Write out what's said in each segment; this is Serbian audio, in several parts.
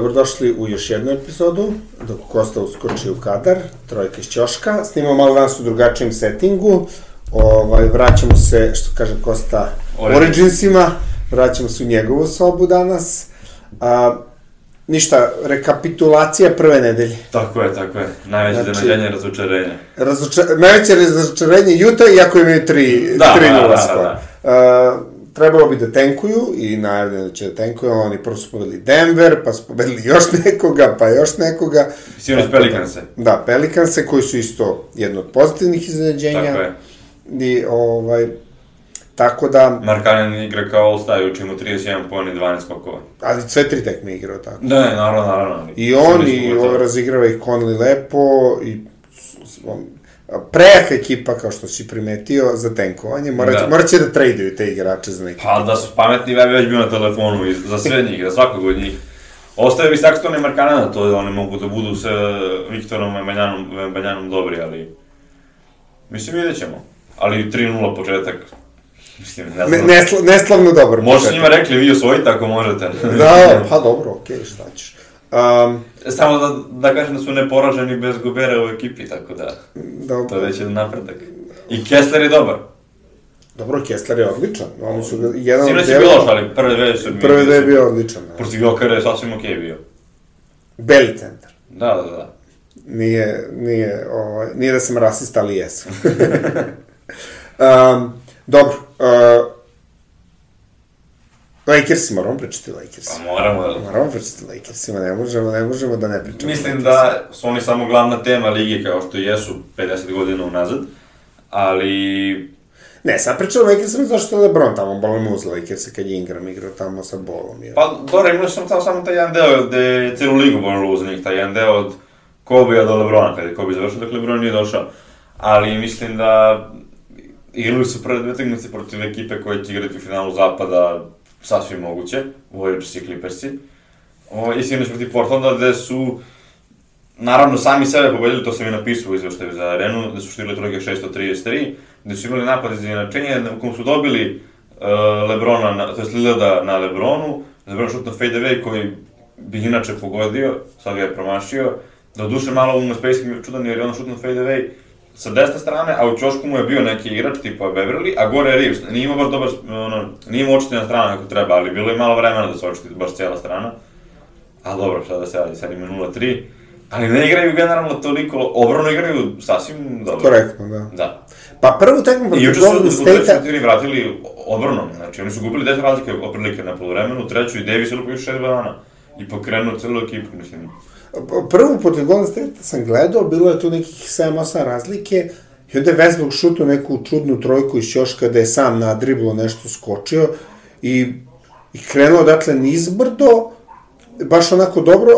Dobrodošli u još jednu epizodu, dok Kosta uskoči u kadar, trojka iz Ćoška. Snimamo malo danas u drugačijem settingu. Ovaj, vraćamo se, što kaže Kosta, Origins. Originsima. Vraćamo se u njegovu sobu danas. A, ništa, rekapitulacija prve nedelje. Tako je, tako je. Najveće Znači- znači... iznenađenje, razočarenje. Razoča... Najveće razočarenje Juta, iako imaju tri, Da, tri da, da, skor. da. A, trebalo bi da tenkuju i najavljeno da će da tenkuju, oni prvo su pobedili Denver, pa su pobedili još nekoga, pa još nekoga. Sinoć Pelikanse. Da, Pelikanse, koji su isto jedno od pozitivnih iznenađenja. Tako je. I, ovaj, tako da, Markanen igra kao All-Star, uči mu 31 pojene i 12 skokova. ali sve tri tekme igrao tako. Da, ne, naravno, naravno. I on, i razigrava ih Conley lepo, i on, prejaka ekipa, kao što si primetio, za tenkovanje. Morat, Da. morat će da traduju te igrače za neki. Pa da su pametni, ja bi već bio na telefonu i za sve njih, za svakog od njih. Ostaje bi Saxton i Markanena, to oni mogu da budu sa Viktorom Vembanjanom, Vembanjanom dobri, ali... Mislim, vidjet ćemo. Ali 3-0 početak, mislim, ne Ne, znam. nesla, neslavno. Možete početak. njima rekli, vi osvojite ako možete. Da, pa dobro, okej, šta ćeš. Um, Samo da, da kažem da su neporaženi bez Gobera u ekipi, tako da, dobro, to je već jedan napredak. I Kessler je dobar. dobro, Kessler je odličan. Oni su jedan Sinoć je bilo ali prve dve su... Prve dve je bio odličan. Da. Protiv Jokera je sasvim okej bio. Beli centar. Da, da, da. Nije, nije, ovaj, nije da sam rasista, ali jesam. um, dobro, uh, Lakersi, moramo pričati o Lakersi. Pa moramo. Moramo pričati Lakersima, ne možemo, ne možemo da ne pričamo. Mislim da su oni samo glavna tema lige, kao što jesu 50 godina unazad, ali... Ne, sad pričamo o Lakersima zato što je LeBron tamo bolimo uz Lakersa kad je Ingram igrao tamo sa bolom. Je. Pa, dobro, imali sam tamo samo taj jedan deo gde je celu ligu bolilo uz njih, taj jedan deo od Kobe do Lebrona, kada je Kobe završio, dok Lebron nije došao. Ali mislim da igrali su prve dve utakmice protiv ekipe koje će igrati u finalu zapada sasvim moguće, Warriors i Clippersi. O, I sinoć protiv Portlanda gde su naravno sami sebe pobedili, to sam i napisao u izveštaju za arenu, gde su štirili trojke 633, gde su imali napad iz izjednačenja, u kom su dobili uh, Lebrona, na, to jest Lillada na Lebronu, Lebron šutno fade away koji bi inače pogodio, sad ga je promašio, da duše malo u Spacey čudan jer je on šutno fade away sa desne strane, a u ćošku mu je bio neki igrač tipa Beverly, a gore je Reeves, nije imao baš dobar, ono, nije imao očitena strana ako treba, ali bilo je malo vremena da se očiti baš cijela strana. Ali dobro, šta da se radi, sad ima 0-3. Ali ne igraju generalno toliko, obrano igraju sasvim dobro. Korektno, da. Da. Pa prvu tekmu protiv juče su Golden u trećoj State-a, četiri vratili odbranom, znači oni su gubili 10 razlike oprilike na polovremenu, u treću i Davis je lupio još 6 banana. I pokrenuo celu ekipu, mislim. Prvu protiv Golden State-a sam gledao, bilo je tu nekih 7-8 razlike, i onda je Westbrook šutno neku čudnu trojku iz Ćoška da je sam na driblu nešto skočio i, i krenuo odatle nizbrdo, baš onako dobro,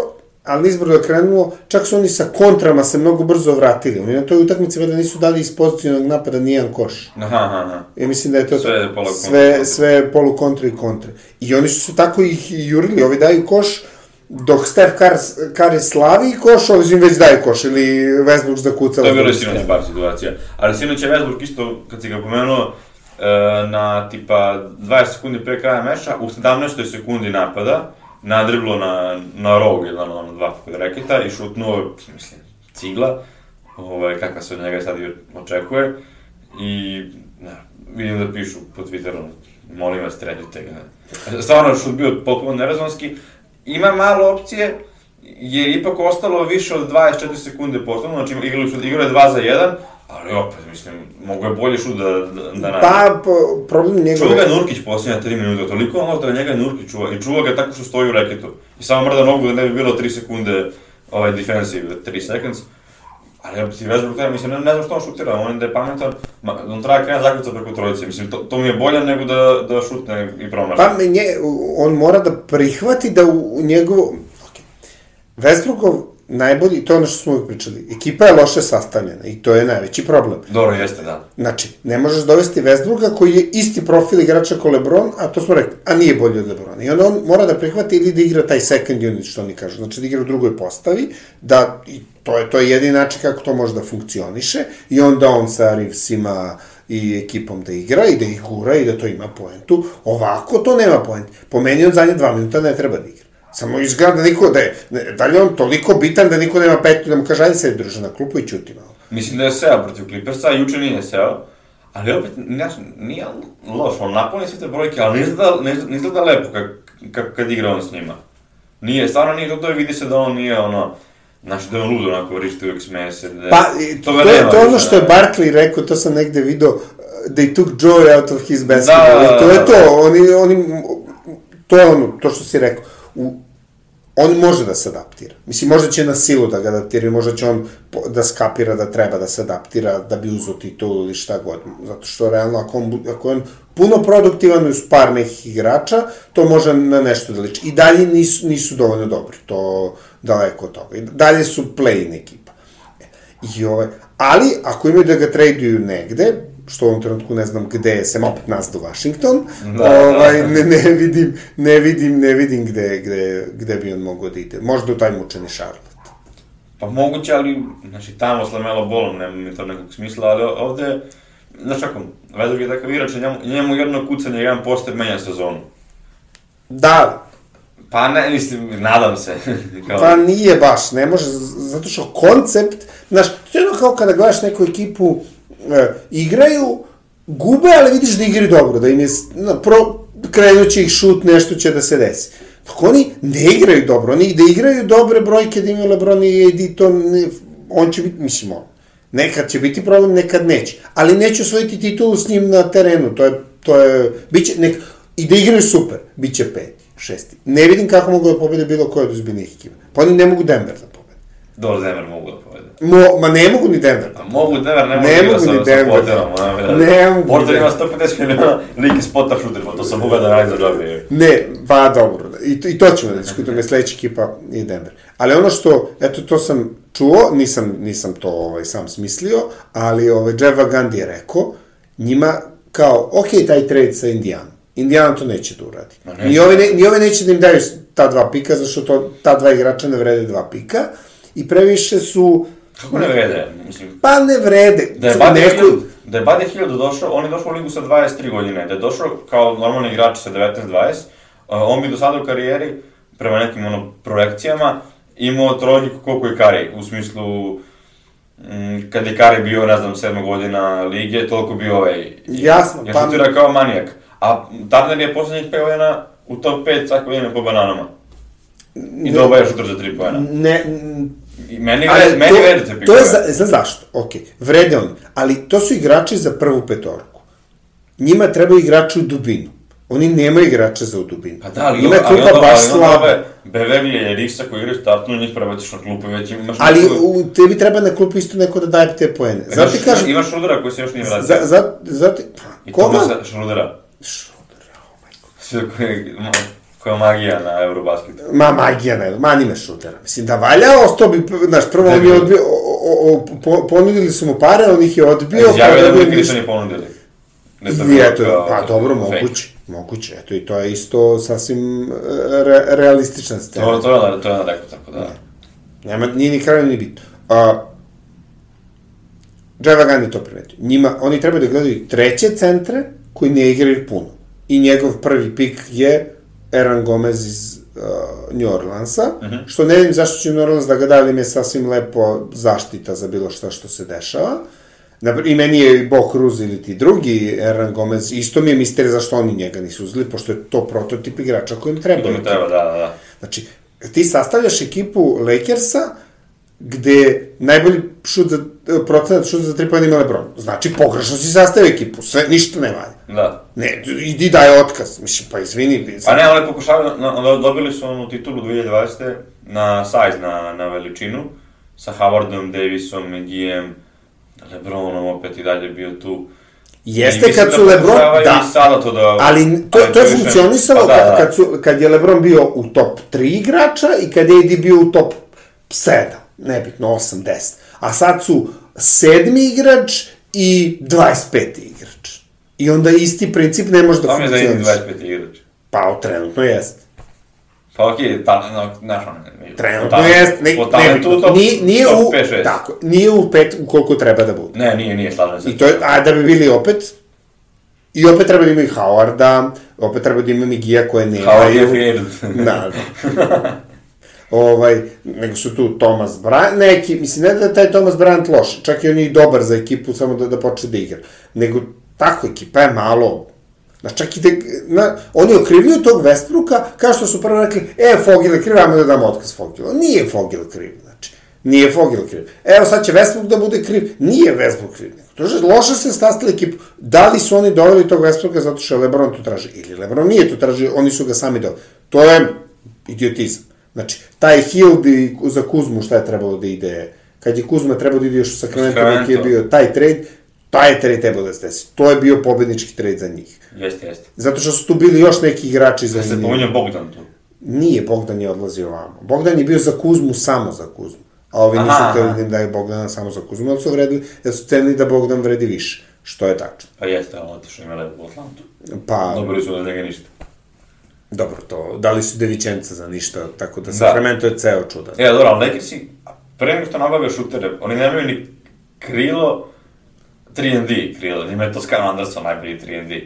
ali nizbrdo je krenulo, čak su oni sa kontrama se mnogo brzo vratili. Oni na toj utakmici valjda nisu dali iz pozicionog napada nijedan koš. Aha, aha, aha. Ja mislim da je to Sve kontra. sve, sve polu kontra i kontre. I oni su se tako ih jurili, ovi daju koš, dok Steph Curry, slavi koš, ovi im već daju koš, ili Westbrook zakucava. To je bilo sinoć par situacija. Ali sinoć je Westbrook isto, kad si ga pomenuo, e, na tipa 20 sekundi pre kraja meša, u 17. sekundi napada, nadriblo na, na rog, jedan ono dva kod reketa i šutnuo, mislim, cigla, ovaj, kakva se od njega sad i očekuje. I, ne, vidim da pišu po Twitteru, molim vas, trenite ga. Stvarno, šut bio potpuno nerezonski. Ima malo opcije, jer je ipak ostalo više od 24 sekunde potpuno, znači igrali su, igrao je 2 za 1, ali opet, mislim, mogo je bolje šut da, da, da nađe. Pa, po, problem Čuva njegove... ga Nurkić posljednja 3 minuta, toliko ono da njega Nurkić čuva, i čuva ga tako što stoji u reketu. I samo mrda nogu da ne bi bilo 3 sekunde, ovaj defensive, 3 seconds. Ali ja ti Westbrook mislim, ne, ne znam što on šutira, on da je pametan, ma, on treba krena zakuca preko trojice, mislim, to, to mi je bolje nego da, da šutne i promaši. Pa, nje, on mora da prihvati da u, u njegovu... Okay. Westbrookov najbolji, to je ono što smo uvijek pričali, ekipa je loše sastavljena i to je najveći problem. Dobro, jeste, da. Znači, ne možeš dovesti Westbrooka koji je isti profil igrača kao LeBron, a to smo rekli, a nije bolji od LeBrona. I onda on mora da prihvati ili da igra taj second unit, što oni kažu. Znači, da igra u drugoj postavi, da, i to je, to je jedini način kako to može da funkcioniše, i onda on sa Reevesima i ekipom da igra i da ih gura i da to ima poentu. Ovako to nema poentu. Po meni on zadnje dva minuta ne treba da igra. Samo izgleda da niko, da je, da li je on toliko bitan da niko nema petu da mu kaže, ajde se druže na klupu i ćuti malo. Mislim da je seo protiv Clippersa, juče nije seo, ali opet, znaš, nije loš, on napuni sve te brojke, ali ne izgleda, ne, izgleda- ne izgleda lepo kak, kak, kad igra on s njima. Nije, stvarno nije to, to vidi se da on nije ono, znaš, da je on ludo onako vrišti uvijek smeje se. Da, Pa, to, to, je, to je ono što je. Barkley rekao, to sam negde video, they took joy out of his basketball. Da, da, I to je da, to, da. oni, oni, to je ono, to što si rekao. U, on može da se adaptira. Mislim, možda će na silu da ga adaptira, možda će on da skapira da treba da se adaptira, da bi uzo titulu ili šta god. Zato što realno, ako on, ako on puno produktivan uz par nekih igrača, to može na nešto da liči. I dalje nisu, nisu dovoljno dobri, to daleko od toga. I dalje su play-in ekipa. I ovaj, ali, ako imaju da ga traduju negde, što u ovom trenutku ne znam gde je, sem opet nas do Washington, Da, da. ovaj, ne, ne vidim, ne vidim, ne vidim gde, gde, gde bi on mogao da ide. Možda u taj mučeni Charlotte. Pa moguće, ali, znači, tamo s Lamelo bolom nema mi to nekog smisla, ali ovde, znaš kako, Vedog je takav igrač, njemu, njemu jedno kucanje, jedan poster menja sezonu. Da, Pa ne, mislim, nadam se. Kao, pa nije baš, ne može, zato što koncept, znaš, to je ono kao kada gledaš neku ekipu, e, igraju, gube, ali vidiš da igraju dobro, da im je, na, pro, krenut ih šut, nešto će da se desi. Dok oni ne igraju dobro, oni da igraju dobre brojke, da imaju Lebron i AD, to ne, on će biti, mislim, on, nekad će biti problem, nekad neće. Ali neće osvojiti titulu s njim na terenu, to je, to je, bit će, nek, i da igraju super, bit će peti, šesti. Ne vidim kako mogu da pobede bilo koje od ozbiljnih ekipa. Pa oni ne mogu Denver da pobede. Dobro, Denver mogu da povede. Mo, ma ne mogu ni Denver da A mogu Denver, ne mogu Ne da igra mogu ni Denver. Porterom. ono, Ne mogu Porter ima 150 miliona lik iz spota šuter, pa to sam mogao da radi za džabe. Ne, pa dobro, i, to- i to ćemo da diskutujemo, sledeća ekipa je Denver. Ali ono što, eto, to sam čuo, nisam, nisam to ovaj, sam smislio, ali ovaj, Jeff Van Gundy je rekao, njima kao, ok, taj trade sa Indijanom, Indijana to neće da uradi. Ni ove, ne, ni ove neće da im daju ta dva pika, zašto to, ta dva igrača ne vrede dva pika, i previše su, Kako ne vrede, mislim. pa ne vrede. Da je Bade Hield, da je Bade Hield došao, on je došao u ligu sa 23 godine, da je došao kao normalni igrač sa 19-20, on bi do sada u karijeri, prema nekim ono, projekcijama, imao trojku koliko je Kari, u smislu, mm, kad je Kari bio, ne znam, 7 godina lige, toliko bio ovaj... Jasno, ja pa- šutira kao manijak. A Turner je poslednjih 5 godina u top 5 svake godine po bananama. I doba je šuter za 3 pojena. Ne, I meni, Ali vre, meni to, to je za, za zašto? Ok, vrede oni. Ali to su igrači za prvu petorku. Njima trebaju igrači u dubinu. Oni nemaju igrača za u dubinu. Pa da, ali, je ali, klupa onda, baš ali slaba. Beverly i Riksa koji igraju startnu, njih prebacиш na klupu već imaš... Ali u, tebi treba na klupu isto neko da daje te poene. Zato ti kažem, Imaš Šrudera koji se još nije vratio. za, za, zato, I koga? Tomasa Šrudera. Sve koji, koja magija na Eurobasketu. Ma, magija ne, ma nime šutera. Mislim, da valja, ostao bi, znaš, prvo on je odbio, o, o, po- ponudili su mu pare, on ih je odbio. Izjavio pa da mu dobio nikad ništa. nije ponudili. Da I eto, kao pa dobro, moguće, moguće, eto i to je isto sasvim e, re, realistična scena. To, to je to je ona rekao tako da. Nema, nije ni krajno ni bitno. A, Java Gandhi to primetio. Njima, oni treba da gledaju treće centre koji ne igraju puno. I njegov prvi pik je Eran Gomez iz uh, New Orleansa, što ne vidim zašto će New Orleans da ga da, ali im je sasvim lepo zaštita za bilo šta što se dešava. I meni je Bo Cruz ili ti drugi Eran Gomez, isto mi je misterija zašto oni njega nisu uzeli, pošto je to prototip igrača kojim treba. Mi treba, da, da, da. Znači, ti sastavljaš ekipu Lakersa, gde najbolji šut za, procenat šut za tri pojene ima Lebron. Znači, pogrešno si sastavio ekipu, sve, ništa ne valja. Da. Ne, idi daj otkaz, mislim, pa izvini. Pa ne, ali pokušavaju, dobili su onu titulu 2020. na size, na, na veličinu, sa Howardom, Davisom, McGeeem, Lebronom opet i dalje bio tu. Jeste I kad su da Lebron, da, sada to da... ali to, to je više- funkcionisalo Pa da, da. kad, kad, su, kad je Lebron bio u top 3 igrača i kad je AD bio u top 7, nebitno, 8, 10. A sad su sedmi igrač i 25. igrač. I onda isti princip ne može da Pa mi je da ima funkcioniše. 25 igrač. Pa, trenutno jeste. Pa okej, ta, no, znaš ono, ne, Trenutno jest, ne, po ne, talentu top, nije, nije top u, 5-6. tako, nije u pet koliko treba da bude. Ne, nije, nije, slažem se. I to je, a da bi bili opet, I opet treba da imaju Howarda, opet treba da imaju Migija koje nemaju. Howard je agent. da, da. ovaj, nego su tu Thomas Bryant, neki, mislim, ne da je taj Thomas Bryant loš, čak i on je dobar za ekipu, samo da, da počne da igra, nego tako, ekipa je malo, Znaš, čak i da, na, oni okrivljuju tog Westbrooka, kao što su prvo rekli, e, Fogel je kriv, ajmo da damo otkaz Fogelu. Nije Fogel kriv, znači. Nije Fogel kriv. Evo, sad će Westbrook da bude kriv. Nije Westbrook kriv. To je loše se stastili ekipu. Da li su oni doveli tog Westbrooka zato što je Lebron to traži? Ili Lebron nije to tražio, oni su ga sami doveli. To je idiotizam. Znači, taj Hild i za Kuzmu šta je trebalo da ide, kad je Kuzma trebalo da ide još u Sacramento, dok je bio taj trade, taj trade trebalo da se desi. To je bio pobednički trade za njih. Jeste, jeste. Zato što su tu bili još neki igrači za Da se njih. pominja Bogdan tu. Nije, Bogdan je odlazio ovamo. Bogdan je bio za Kuzmu samo za Kuzmu. A ovi nisu Aha, hteli aha. da im daju Bogdana samo za Kuzmu, ali su vredili, jer su cenili da Bogdan vredi više. Što je tačno. Pa jeste, ali otišao ima lepo u Atlantu. Pa, Dobili su od njega ništa. Dobro, to, dali su Devičenca za ništa, tako da Da. Sacramento je ceo čudan. E, dobro, ali Lakersi, pre nego što nabave šutere, oni nemaju ni krilo 3&D krilo, njima je Toscano Anderson najbolji 3&D.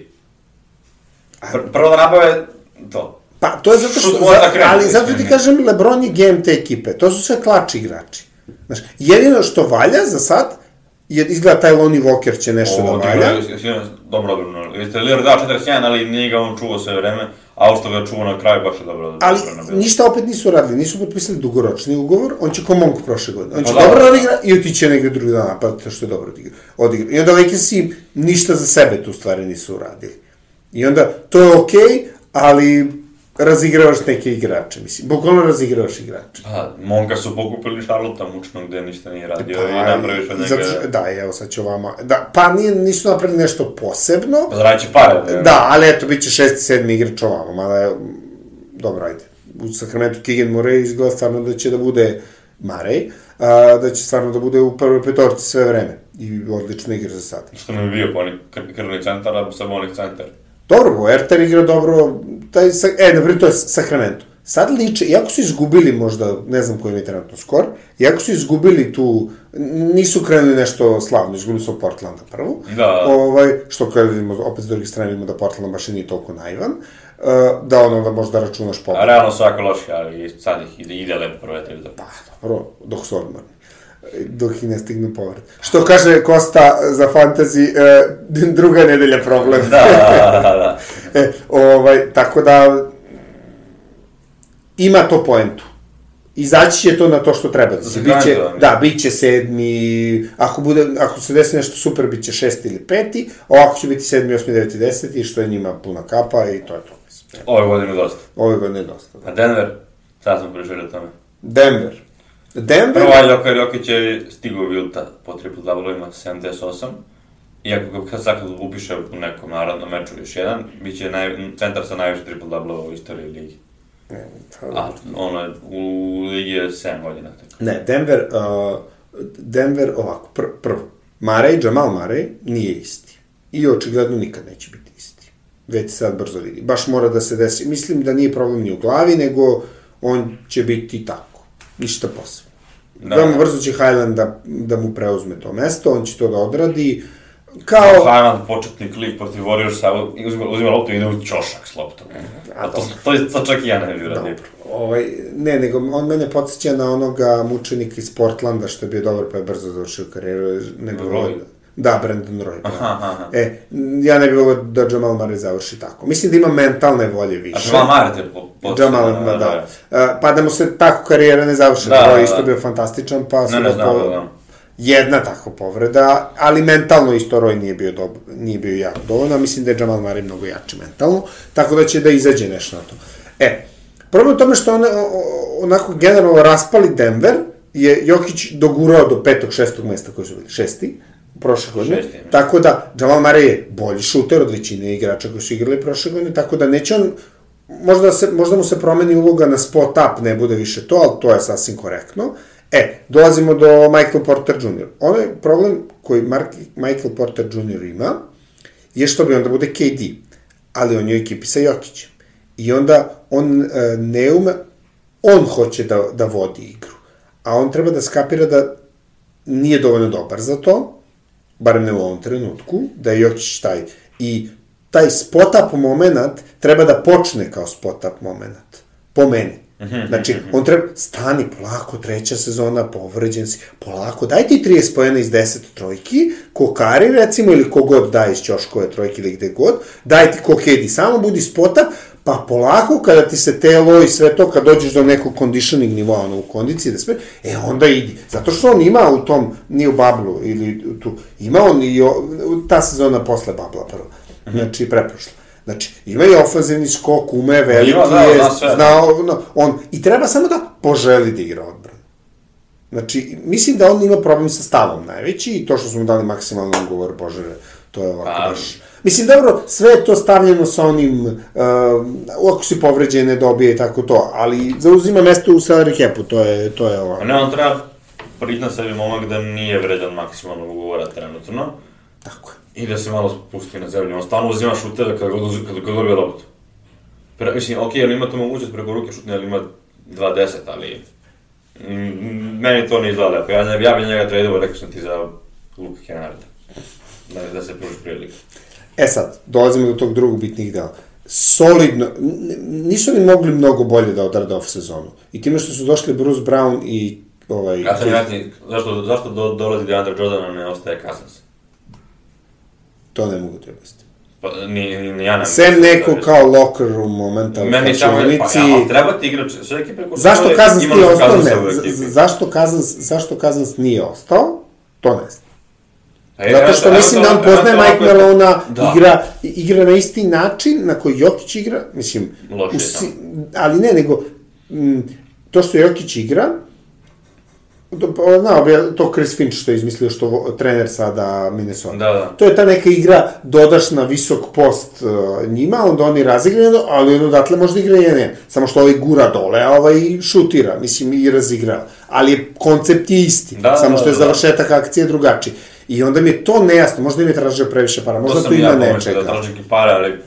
Pr prvo da nabave to. Pa, to je zato što, da za, ali zato ti kažem, Lebron je GM te ekipe, to su sve klači igrači. Znaš, jedino što valja za sad, je, izgleda taj Lonnie Walker će nešto da Ovo valja. igra, sinoć dobro odbrano. Jeste Lillard dao 41, ali nije ga on čuvao sve vreme, a ovo što ga čuva na kraju baš je dobro Ali odbrano bilo. ništa opet nisu radili, nisu potpisali dugoročni ugovor, on će ko Monk prošle godine. On će Pa da. dobro da odigra i otiće negde drugi dan napadati što je dobro odigra. odigra. I onda Lakersi ništa za sebe tu stvari nisu uradili. I onda, to je okej, ali razigravaš neke igrače, mislim. Bukvalno razigravaš igrače. Pa, Monka su pokupili Charlotte mučno gde ništa nije radio Pa, i napraviš od njega... zato Da, evo sad ću vama... Da, pa nije, nisu napravili nešto posebno, Pa zaradit će pare. Da, ali eto, bit će šesti, sedmi igrač ovamo, mada je, dobro, ajde. U Sacramento Keegan Murray izgleda stvarno da će da bude Murray, a, da će stvarno da bude u prvoj petorci sve vreme. I odlično igra za sad. Što mi je bio kr krvni centar, a samo onih centar. Dobro, Boerter igra dobro, taj, e, naprijed, to je Sacramento. Sad liče, iako su izgubili možda, ne znam koji im je trenutno skor, iako su izgubili tu, nisu krenuli nešto slavno, izgubili su od Portlanda prvo, Da. ovaj, što kada vidimo, opet s druge strane vidimo da Portland baš i nije toliko naivan, uh, da ono da možda računaš A pobedu. realno svako loše, ali sad ih ide, ide lepo tri za Pa, dobro, dok su odmorni dok ih ne stignu povred. Što kaže Kosta za fantasy, uh, druga nedelja problem. Da, da, da, da. E, ovaj, tako da, ima to poentu. Izaći će to na to što treba. Za Biće, da. da, bit će sedmi, ako, bude, ako se desi nešto super, bit će šesti ili peti, ovako će biti sedmi, osmi, deveti, deseti, što je njima puna kapa i to je to. mislim. Ove godine dosta. Ove godine dosta. A Denver? Sad smo pričali o tome. Denver. Denver, Prvo, Joker Jokić je stigao u Vilta po triple double ima 78. Iako ga kad sad kad upiše u nekom naravnom meču još jedan, bit će naj, centar sa najviše triple double u istoriji ligi. A, ono je, u ligi je 7 godina. Tako. Ne, Denver, uh, Denver ovako, pr prvo, Murray, Jamal Murray nije isti. I očigledno nikad neće biti isti. Već sad brzo vidi. Baš mora da se desi. Mislim da nije problem ni u glavi, nego on će biti tako. Ništa posebno. Da. Veoma brzo će Highland da, da mu preuzme to mesto, on će to da odradi. Kao... Highland, početnik lik protiv Warriorsa, uzima, uzima loptu i ide u ćošak s loptom. A to, to, to, to čak i ja ne bi uradio. Ovaj, ne, nego on mene podsjeća na onoga mučenika iz Portlanda što je bio dobar pa je brzo završio karijeru. Ne bi Roy? volio- Da, Brandon Roy. Da. Aha, aha. E, ja ne bih volio da Jamal Murray završi tako. Mislim da ima mentalne volje A više. Jamal Murray te po, po, Jamal, da, da. E, Pa da mu se tako karijera ne završi. Da, Da, Roy da, isto da. bio fantastičan, pa su Ne, ne znam, po- da, da. Jedna takva povreda, ali mentalno isto Roy nije bio, dob, nije bio jako dovoljno, a mislim da je Jamal Murray mnogo jači mentalno, tako da će da izađe nešto na to. E, problem u tome što on, onako generalno raspali Denver, je Jokić dogurao do petog, šestog mesta koji su bili, šesti, prošle godine, tako da Jamal Murray je bolji šuter od većine igrača koji su igrali prošle godine, tako da neće on, možda, se, možda mu se promeni uloga na spot up, ne bude više to, ali to je sasvim korektno. E, dolazimo do Michael Porter Jr. Onaj problem koji Mark, Michael Porter Jr. ima, je što bi onda bude KD, ali on je u ekipi sa Jokićem. I onda on e, ne ume, on hoće da, da vodi igru, a on treba da skapira da nije dovoljno dobar za to, barem ne u ovom trenutku, da je Jokić taj. I taj spot-up moment treba da počne kao spot-up moment. Po meni. Znači, on treba, stani polako, treća sezona, povređen si, polako, daj ti 30 pojena iz 10 trojki, ko Kari recimo, ili kogod daje iz Ćoškove trojke ili gde god, daj ti ko Kedi, samo budi spota, pa polako, kada ti se telo i sve to, kad dođeš do nekog conditioning nivoa, ono, u kondiciji da sve, e, onda idi. Zato što on ima u tom, nije u bablu, ili tu, ima on i o, ta sezona posle babla prvo. Znači, preprošla. Znači, ima i ofanzivni skok, ume, veliki Ima, da, je, zna zna, on, i treba samo da poželi da igra odbranu. Znači, mislim da on ima problem sa stavom najveći i to što smo dali maksimalno ugovor, bože, to je ovako Pa, baš... Mislim, dobro, sve je to stavljeno sa onim, uh, ako si povređen, ne dobije i tako to, ali zauzima mesto u salary capu, to je, to je ovako. A ne, on treba priznat sebi momak da nije vredan maksimalnog ugovora trenutno Tako je. i da se malo spusti na zemlju. On stalno uzima šuteve kada god, kada god dobije loptu. Pre, mislim, okej, on ima tu mogućnost preko ruke šutne, ali ima 2-10, ali... Mm, meni to ne izgleda lepo. Ja, ne- ja bi njega tradovao, rekao sam ti za Luka Kennarda. Da, da se pruži prilika. E sad, dolazimo do tog drugog bitnih dela. Solidno, nisu oni mogli mnogo bolje da odrade off sezonu. I time što su došli Bruce Brown i ovaj... Ja sam jasni, zašto, zašto do, dolazi DeAndre Jordan, a ne ostaje Cousins? To ne mogu ti objasniti. Pa, ni, ni, ni ja ne Sem neko kao locker room momenta u Meni pa, kačionici. ja, ali treba ti igrač, sve ekipe koje Zašto Kazans nije ostao? U Ne. Zašto Kazans, zašto Kazans nije ostao? To ne znam. E, Zato što to- evo mislim da on evo poznaje to Mike Melona, Da. igra, igra na isti način na koji Jokić igra, mislim, Loše u je si- ali ne, nego, m, to što Jokić igra, pa, znao bi to Chris Finch što je izmislio što trener sada Minnesota. Da, da. To je ta neka igra, dodaš na visok post uh, njima, onda oni razigraju, ali on odatle možda igra ne. Samo što ovaj gura dole, a ovaj šutira, mislim, i razigrava. Ali koncept je isti, Da, samo što je da, da. završetak akcije drugačiji. I onda mi je to nejasno, možda im je tražio previše para, možda To tu sam ima ja nečega. da traži pare, ali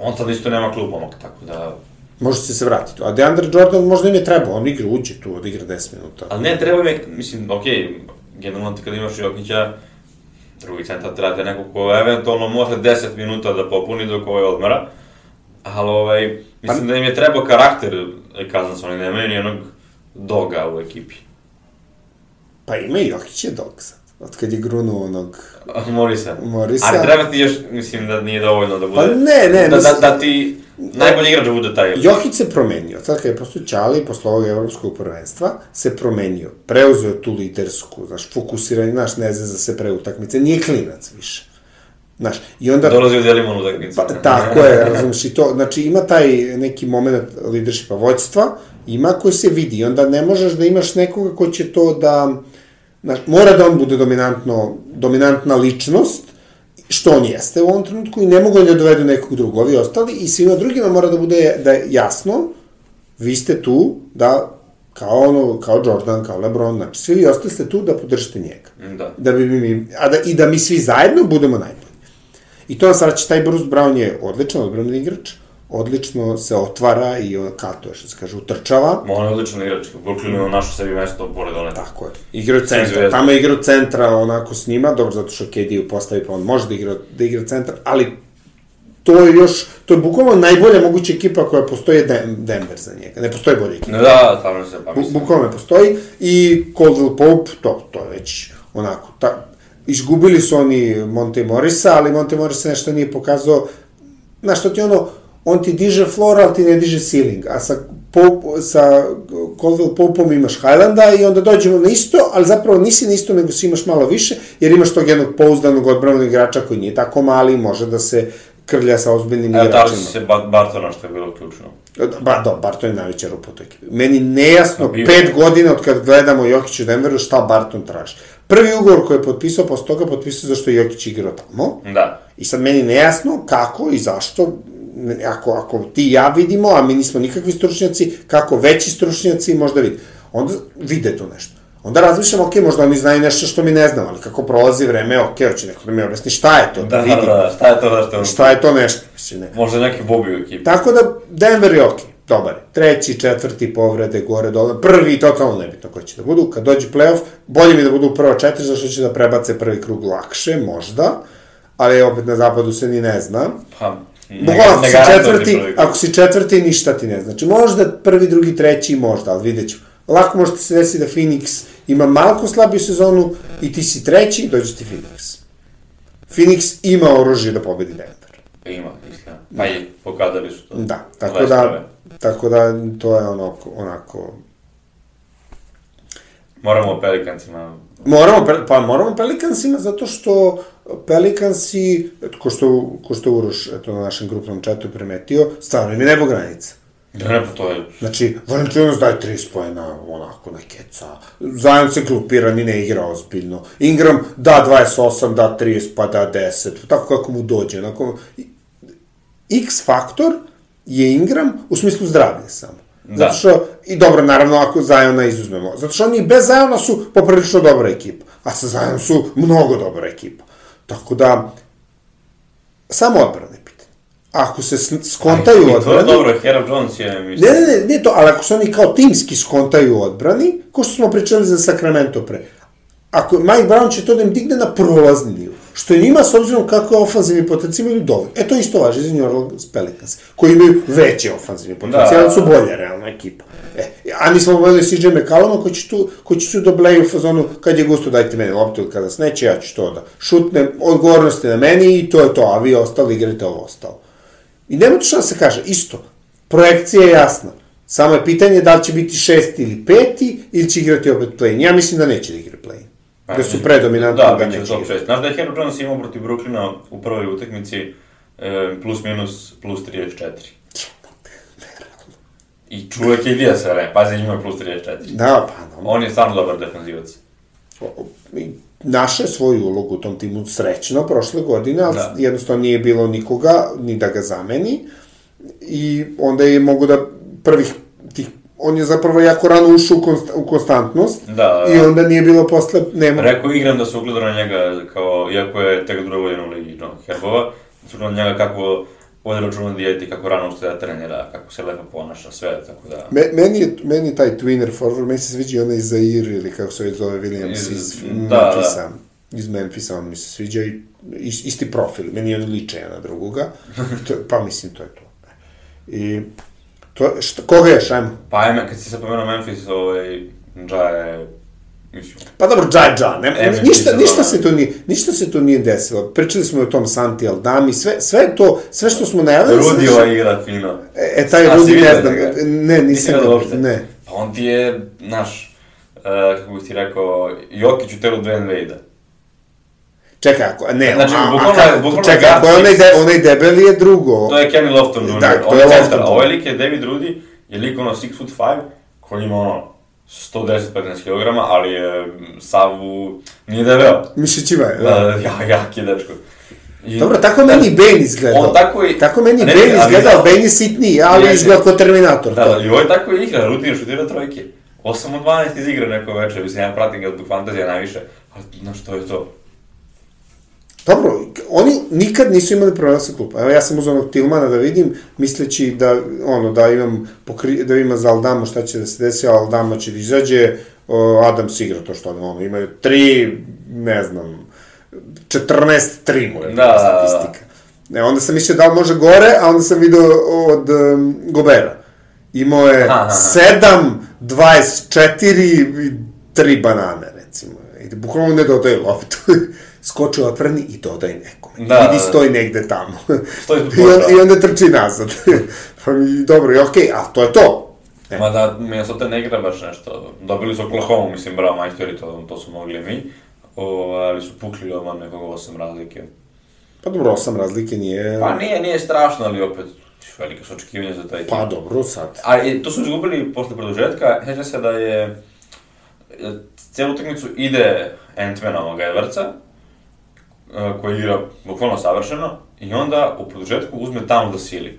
on tad isto nema klub omak, tako da... Možda će se vratiti. A DeAndre Jordan možda im je trebao, on igra, uđe tu, odigra 10 minuta. Ali ne, treba mi, mislim, okej, generalno ti kad imaš Jokića, drugi centar treba te neko ko eventualno može 10 minuta da popuni dok ovaj odmara, ali ovaj, mislim da im je trebao karakter Cousins, oni nemaju ni onog doga u ekipi. Pa ima i Jokić je dog sad. Od kad je grunuo onog... Morisa. Morisa. Ali treba ti još, mislim da nije dovoljno da bude... Pa ne, ne, da, mislim- da, da ti najbolji igrač da bude taj. Jokić se promenio. Sad kad je postao Ćali, posle ovog evropskog prvenstva, se promenio. Preuzeo tu lidersku, znaš, fokusiranje, znaš, ne zna za se pre utakmice. Nije klinac više. Znaš, i onda... Dolazi od Jelimon utakmicu. Pa, tako je, razumiješ, i to, znači ima taj neki moment leadershipa vođstva, ima koji se vidi, onda ne možeš da imaš nekoga ko će to da, znaš, mora da on bude dominantno, dominantna ličnost, što on jeste u ovom trenutku i ne mogu da dovedu nekog drugog, ovi ostali, i svima drugima mora da bude da je jasno, vi ste tu da, kao ono, kao Jordan, kao LeBron, znači, svi vi ostali ste tu da podržite njega Da. da bi mi, a da, i da mi svi zajedno budemo najbolji. I to nas vraća, taj Bruce Brown je odličan odbrani igrač, odlično se otvara i on, kao to je što se kaže, utrčava. Ma on je odličan igrač. U Brooklynu je našao sebi mesto pored one. Tako je. Igra u centra, tamo je igra u centra onako s njima, dobro, zato što KD ju postavi, pa on može da igra, da igra centar, ali to je još, to je bukvalno najbolja moguća ekipa koja postoji Denver za njega. Ne postoji bolja ekipa. Da, stvarno se, pa mislim. bukvalno ne postoji i Caldwell Pope, to, to je već onako, ta, izgubili su oni Monte Morisa, ali Monte Morisa nešto nije pokazao, znaš, što ti ono, on ti diže floor, ali ti ne diže ceiling, a sa, Pope, sa Caldwell Popeom imaš Highlanda i onda dođemo na isto, ali zapravo nisi na isto, nego si imaš malo više, jer imaš tog jednog pouzdanog odbranog igrača koji nije tako mali, može da se krlja sa ozbiljnim igračima. tali se Ba- Bartona, što je bilo ključno. Ba, da, Barton je najveća rupa u toj ekipi. Meni nejasno, bio. pet godina od kad gledamo Jokić u Denveru, šta Barton traži. Prvi ugovor koji je potpisao, posle toga potpisao zašto je Jokić igrao tamo. Da. I sad meni nejasno kako i zašto, ako, ako ti i ja vidimo, a mi nismo nikakvi stručnjaci, kako veći stručnjaci možda vidi. Onda vide to nešto. Onda razmišljam, ok, možda oni znaju nešto što mi ne znam, ali kako prolazi vreme, ok, hoće neko da mi objasni šta je to, da, Da, da, vidim. da, šta je to da što on... Šta je to nešto, mislim, ne. Možda neki Bobby u ekipi. Tako da, Denver je okej, dobar je. Treći, četvrti, povrede, gore, dole, prvi, totalno nebitno koji će da budu. Kad dođe playoff, bolje mi da budu prva četiri, zašto će da prebace prvi krug lakše, možda, ali opet na zapadu se ni ne zna. Pa, Bukvalno, ako si četvrti, ako si četvrti, ništa ti ne znači. Možda prvi, drugi, treći, možda, ali vidjet ćemo. Lako može se desiti da Phoenix ima malko slabiju sezonu i ti si treći, dođe ti Phoenix. Phoenix ima oružje da pobedi Denver. Ima, istina. Pa i pokazali su to. Da, tako da, tako da to je onako, onako Moramo Pelikancima. Moramo, pa moramo Pelikansima zato što Pelikansi, ko što, ko što Uroš eto, na našem grupnom četu primetio, stvarno im je nebo granica. Ne, pa to je... Znači, Valentinos daje 30 pojena, onako, na keca. Zajem se glupira, ni ne igra ozbiljno. Ingram da 28, da 30, pa da 10. Tako kako mu dođe. Onako, X faktor je Ingram u smislu zdravlja samo. Da. Zato što, i dobro, naravno, ako Zajona izuzmemo. Zato što oni bez Zajona su poprilično dobra ekipa. A sa Zajonom su mnogo dobra ekipa. Tako da, samo odbrane je pitanje. Ako se skontaju je odbrani... dobro, Herald Jones je, mislim... Ne, ne, ne, ne to, ali ako se oni kao timski skontaju odbrani, ko što smo pričali za Sacramento pre, ako Mike Brown će to da im digne na prolazni nivo, što je njima, s obzirom kako je ofanzivni potencijal, imaju dovoljno. E, to isto važi za New Orleans Pelicans, koji imaju veći ofanzivni potencijal, Da. su bolja realna ekipa. E, a mi smo gledali CJ McCalluma koji će tu, koji će tu da bleju fazonu kad je gusto dajte meni loptu ili kada sneće, ja ću to da šutnem, odgovornost je na meni i to je to, a vi ostali igrate ovo ostalo. I nema tu šta da se kaže, isto, projekcija je jasna. Samo je pitanje da li će biti šesti ili peti, ili će igrati opet play-in. Ja mislim da neće da igra play-in. Da su predominantni Da, da, bit će neće top igrati. 6. Znaš da je Herald Jones imao protiv Brooklyna u prvoj utakmici e, plus minus plus 34. I čuje KD sve vreme, pazi njima plus 34. Da, pa, no. On je stvarno dobar defenzivac. I Naše svoju ulogu u tom timu srećno prošle godine, ali Da. jednostavno nije bilo nikoga, ni da ga zameni. I onda je mogu da prvih tih on je zapravo jako rano ušao u, konst, u konstantnost Da, i da. onda nije bilo posle, nema, Rekao igram da se ugleda na njega, kao, iako je tek druga godina u ligi John Herbova, su na njega kako vodi računa dijeti, kako rano ustaje da trenira, kako se lepo ponaša, sve, tako da... Me, meni, je, meni je taj twinner forward, meni se sviđa i onaj Zair ili kako se već zove Williams iz, Iz- da, Memphisa. Iz Memphisa on mi se sviđa i is, isti profil, meni oni liče jedan na drugoga, to, pa mislim to je to. I to, šta, koga ješ, ajmo? Pa ajme, kad si se pomenuo Memphis, ovaj, Ja je, mislim, Pa dobro, džaj dža, ne, ništa, sezona. ništa, se to nije, ništa se to nije desilo. Pričali smo o tom Santi Aldami, sve, sve to, sve što smo najavili... Rudijeva dešava- igra fino. E, e, taj A, Rudi ne znam, njega? ne, nisam ga, uopšte? ne. Pa on ti je, znaš, uh, kako bih ti rekao, Jokić u telu Dwayne Wade-a. Čekaj, ako, ne, Znači, a, a, bukvalno- kako- bukvalno čekaj, ako je onaj, de, onaj debeli je drugo. To je Kenny Lofton Jr. Da, to je Lofton a Jr. ovaj lik je David Rudy, je lik ono 6 foot 5, koji ima ono 110-15 kg, ali je mm, sav u... nije debeo. Mišićiva je, Da, da. ja, jak je dečko. I, Dobro, tako meni i Bane izgledao. On tako i... Tako meni Ne, Bane izgledao, Bane je sitniji, ali izgleda kao Terminator. Da, da, i ovo je tako i igra, Rudy je šutira trojke. 8 od 12 iz igre neko večer, mislim, ja pratim ga zbog fantazija najviše, ali znaš, to je to. Dobro, oni nikad nisu imali problema sa klupa. Evo ja sam uzao onog Tilmana da vidim, misleći da, ono, da imam, pokri, da ima za Aldamo šta će da se desi, a Aldamo će da izađe, Adams igra to što ono, imaju tri, ne znam, 14-3 mu je Da, statistika. Ne, onda sam mislio da li može gore, a onda sam video od um, Gobera. Imao je Aha, aha. 7, 24 i 3 banane, recimo. I bukvalno ne dodaje loptu. Skoči otvrni i dodaj nekome. Da, Da, Vidi, da. stoji negde tamo. Stoji I, on. I onda trči nazad. pa dobro, je okej, a to je to. E. Mada Minnesota ne igra baš nešto. Dobili su Oklahoma, mislim, bravo majstori, to, to su mogli mi. O, ali su pukli odmah nekog osam razlike. Pa dobro, osam razlike nije... Pa nije, nije strašno, ali opet velike su očekivanja za taj tim. Pa dobro, sad. A i to su izgubili posle produžetka, sjeća se da je e, cijelu utakmicu ide Ant-Man ovoga Edwardsa, koji igra bukvalno savršeno, i onda u produžetku uzme tamo da sili.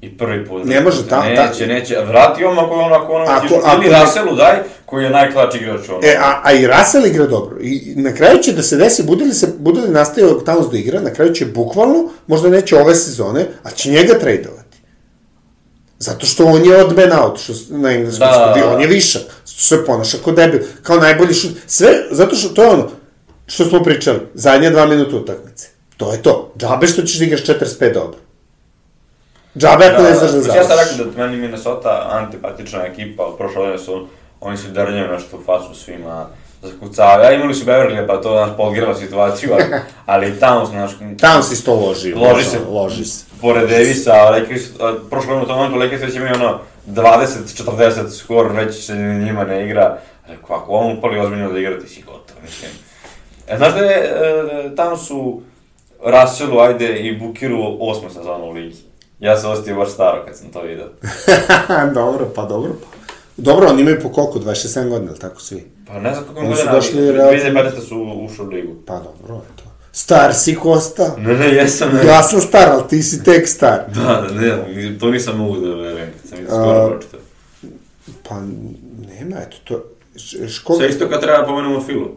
I prvi put. Ne može ta- ta- Neće, neće. Vrati on ako on ako on Ako- ako, ako ili Russellu daj, koji je najklač igrač ono. E, a, a i Russell igra dobro. I na kraju će da se desi, bude li, se, bude li nastavio Towns da igra, na kraju će bukvalno, možda neće ove sezone, a će njega tradovati. Zato što on je od man out, što na engleskom Da, da, da. on je višak, što se ponaša kao debil, kao najbolji šut, sve, zato što to je ono, što smo pričali, zadnja dva minuta utakmice. To je to. Džabe što ćeš da igraš 45 dobro. Džabe ako ne znaš da Mislim, Ja sam završiš. rekao da meni Minnesota antipatična ekipa, od prošle godine su, oni su drnjaju nešto u fasu svima, zakucavaju, ja imali su Beverly, pa to, znaš, podgreva situaciju, ali, ali Towns, znaš, Towns isto loži. Loži se. Loži se. pored Davisa, Lakers, prošle godine u tom momentu Lakers već imaju ono 20-40 skor, već se njima ne igra. Rekao, ako on upali ozbiljno da igra, ti si gotov, mislim. E, znaš da je, e, tamo su Russellu, ajde, i Bukiru osma sezona u ligi. Ja se ostio baš staro kad sam to vidio. dobro, pa dobro. Pa. Dobro, oni imaju po koliko, 27 godina, ili tako svi? Pa ne znam su godina, ali relativno- 2015 su ušli u ligu. Pa dobro, eto. Star si Kosta. Ne, ne, jesam, ne. Ja sam star, ali ti si tek star. Da, da, ne, to nisam mogu da verujem, kad sam ih skoro pročitao. Pa, nema, eto, to... š- Škola... Sve isto kad treba da pomenemo Filu.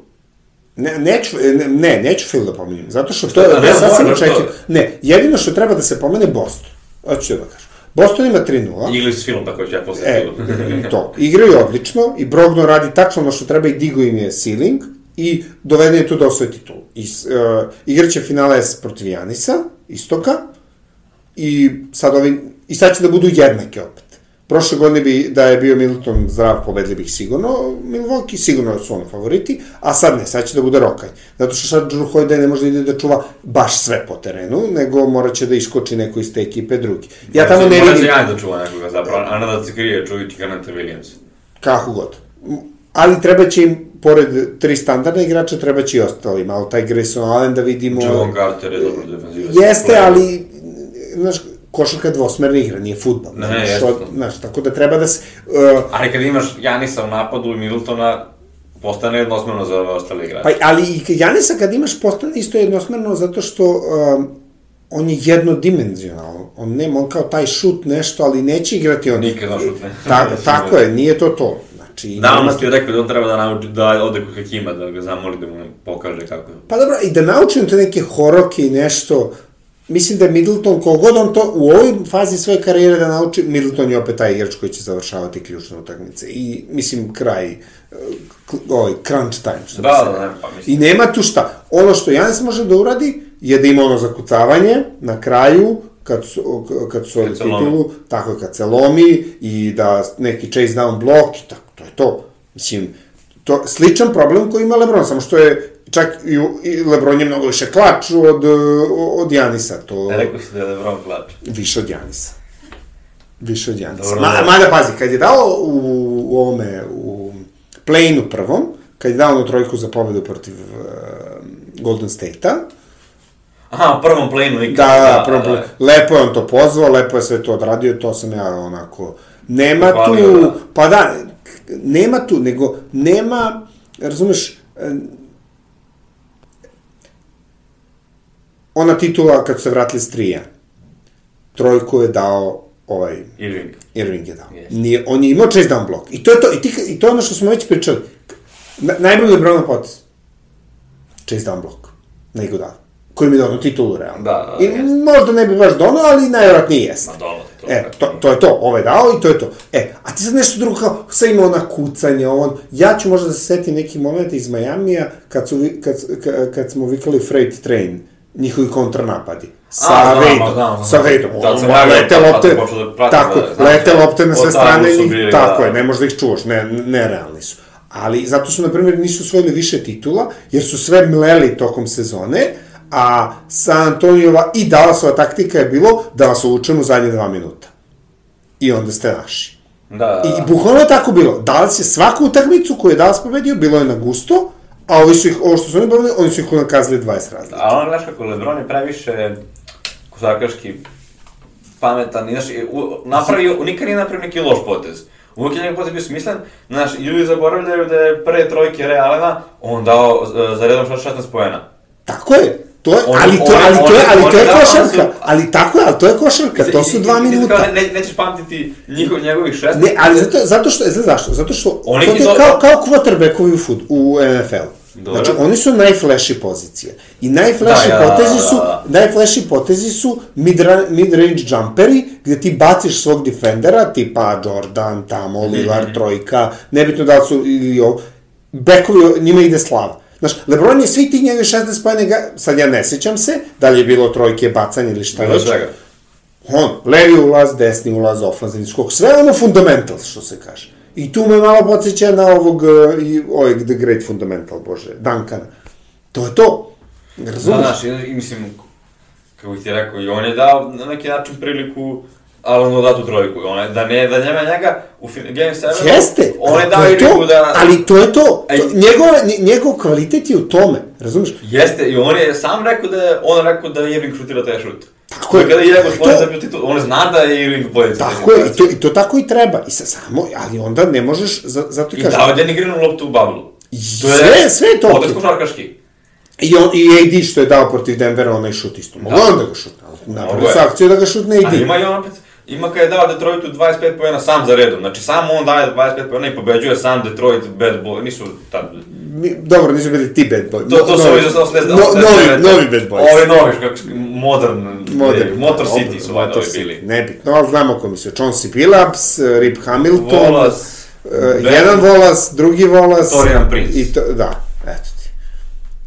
Ne, neću, ne, ne, neću Phil da pomenem, zato što to je, ne, je sasvim očekivano. Ne, jedino što treba da se pomene Boston. Hoću da kažem. Boston ima 3-0. Igli su s Filom, tako ću ja posle E, to. Igraju odlično i Brogdon radi tačno ono što treba i digo im je ceiling i doveden je tu da osvoji titul. I, uh, igraće finale s protiv Janisa, istoka, i sad ovi, i sad će da budu jednake opet. Prošle godine bi, da je bio Middleton zdrav, pobedili bih sigurno, Milwaukee sigurno su ono favoriti, a sad ne, sad će da bude Rokaj. Zato što sad Drew Holiday ne može da ide da čuva baš sve po terenu, nego morat će da iskoči neko iz te ekipe drugi. Ja tamo ne vidim... se ja da čuva nekoga zapravo, a ne da se krije čujući Garneta Williams. Kako god. Ali treba će im, pored tri standardna igrača, treba će i ostali. Malo taj Grayson Allen da vidimo... Javon Carter je dobro defenzivac. Jeste, ali, znaš, košarka dvosmerna igra, nije futbol. Ne, znaš, od- Znaš, tako da treba da se... Uh, Ali kad imaš Janisa u napadu i Middletona, postane jednosmjerno za ove ostale igrače. pa, ali i Janisa kad imaš postane isto jednosmerno zato što um, on je jednodimenzionalan. On nema, on kao taj šut nešto, ali neće igrati on. Nikad na šut ne. Ta, tako je, nije to to. Znači, Da, nema- on ti je rekao da on treba da nauči, da ode kod Hakima, da ga zamoli da mu pokaže kako. Pa dobro, i da naučim te neke horoke i nešto, mislim da je Middleton, kogod on to u ovoj fazi svoje karijere da nauči, Middleton je opet taj igrač koji će završavati ključne utakmice. I, mislim, kraj, k- ovaj, crunch time, što Da, da, reklo. ne, pa mislim. I nema tu šta. Ono što Janis može da uradi, je da ima ono zakucavanje na kraju, kad su, kad su Kad titulu, tako je, kad se lomi i da neki chase down blok i tako, to je to. Mislim, to sličan problem koji ima LeBron, samo što je čak i, i LeBron je mnogo više klač od, eh, od Janisa, to Rekao si da je Lebron klač. više od Janisa. Više od Janisa. Dobro, Ma, dobro. mada pazi, kad je dao u, u ovome, u play-inu prvom, kad je dao onu trojku za pobedu protiv uh, Golden State-a, Aha, prvom planu ikad. Da, da, prvo, prvo, lepo je on to pozvao, lepo je sve to odradio, to sam ja onako, nema Pohvalio, tu, da. pa da, nema tu, nego nema, razumeš, e, ona titula kad se vratili s trija, trojku je dao ovaj, Irving. Irving je dao. Jeste. Nije, on je imao chase down blok. I to je to, i, ti, i to je ono što smo već pričali. Na, najbolji LeBronov potez. Chase down blok. Na Iguodala. Koji mi je donao titulu, realno. Da, da, I jeste. možda ne bi baš donao, ali najvjerojatnije jeste. Ma dole, to. E, to, to je to, ovo je dao i to je to. E, a ti sad nešto drugo kao, sad ima ona kucanja, on, ja ću možda da se setim neki moment iz Majamija, kad, su, kad, kad, kad smo vikali freight train, njihovi kontranapadi. Sa A, znam, Vejdom, znam, sa Vejdom, Tad sam ono, ja lete lopte, da tako, da, znam lete lopte na sve strane, njih, bili, tako da. je, ne možeš da ih čuvaš, ne, nerealni su. Ali zato su, na primjer, nisu osvojili više titula, jer su sve mleli tokom sezone, a San Antonijova i Dallasova taktika je bilo da vas uvučemo u zadnje dva minuta. I onda ste naši. Da, da, I da. bukvalno je tako bilo. Dallas je svaku utakmicu koju je Dallas pobedio, bilo je na gusto, a ovi su ih, ovo što su oni pobedili, oni su ih unakazili 20 razlika. A on, znaš kako, Lebron je previše košarkaški pametan, i, znaš, napravio, nikad nije napravio neki loš potez. Uvijek je njegov potez bio smislen, znaš, ljudi zaboravljaju da je pre trojke Realena on dao e, za redom 16 poena. Tako je. To je, ali to, ali to je, ali to je košarka. su- Ali tako je, ali to je košarka, to su dva minuta. kao, Ne, nećeš pamtiti njihov, njegovih 16. Ne, ali zato, zato što, znaš zašto? Zato što Oni to je kao, kao quarterbackovi u, fut, u NFL. Dobro. Znači, oni su najfleši pozicije. I najfleši Da, ja, potezi da, su, da. najfleši potezi su mid-ra- mid-range jumperi, gde ti baciš svog defendera, tipa Jordan, tamo. Lillard, trojka, nebitno da su ili ovo, bekovi, njima ide slava. Znaš, Lebron je svi tih njegove 16 pojene, sad ja ne sećam se, da li je bilo trojke, bacanje ili šta već. On, levi ulaz, desni ulaz, ofanzivni skok, sve ono fundamental, što se kaže. I tu me malo podsjeća na ovog, uh, i, ovaj The Great Fundamental, bože, Duncana. To je to. Da, Razumeš? znaš, i, mislim, kako bih ti rekao, i on je dao na neki način priliku Alanu da tu trojku. On je, da ne, da nema njega u Game 7. Jeste, On je ali dao priliku to, da... ali to je to. to njegov, nje- njegov kvalitet je u tome, razumeš? Jeste, i on je sam rekao da je, on rekao da je Irving šutira taj šut. Tako je. Kada je To- svoj zabio titul, on zna da je Irving bolje. Tako je, i to, i to tako i treba. I sa samo, ali onda ne možeš, za, zato i I kažem. dao je Greenu loptu u bablu. Sve- sve je to okej. košarkaški. I, on, I AD što je dao protiv Denvera, onaj šut isto. Mogu Da. on da ga šutne, ali se akciju da ga šutne A AD. ima i on opet, ima kada je dao Detroitu 25 pojena sam za redom. Znači, samo on daje 25 pojena i pobeđuje sam Detroit bad boy. Nisu tad... Mi, dobro, nisu bili ti bad boy. To, to su ovi za 80... no, novi, novi bad boys. Ovi novi, kako modern, Modern, Motor da, City su valjda Motor ovi bili. Nebitno, ali znamo ko misle. Chauncey Billups, Rip Hamilton, Volas, uh, jedan volas, drugi volas. Torian Prince. I to, da, eto.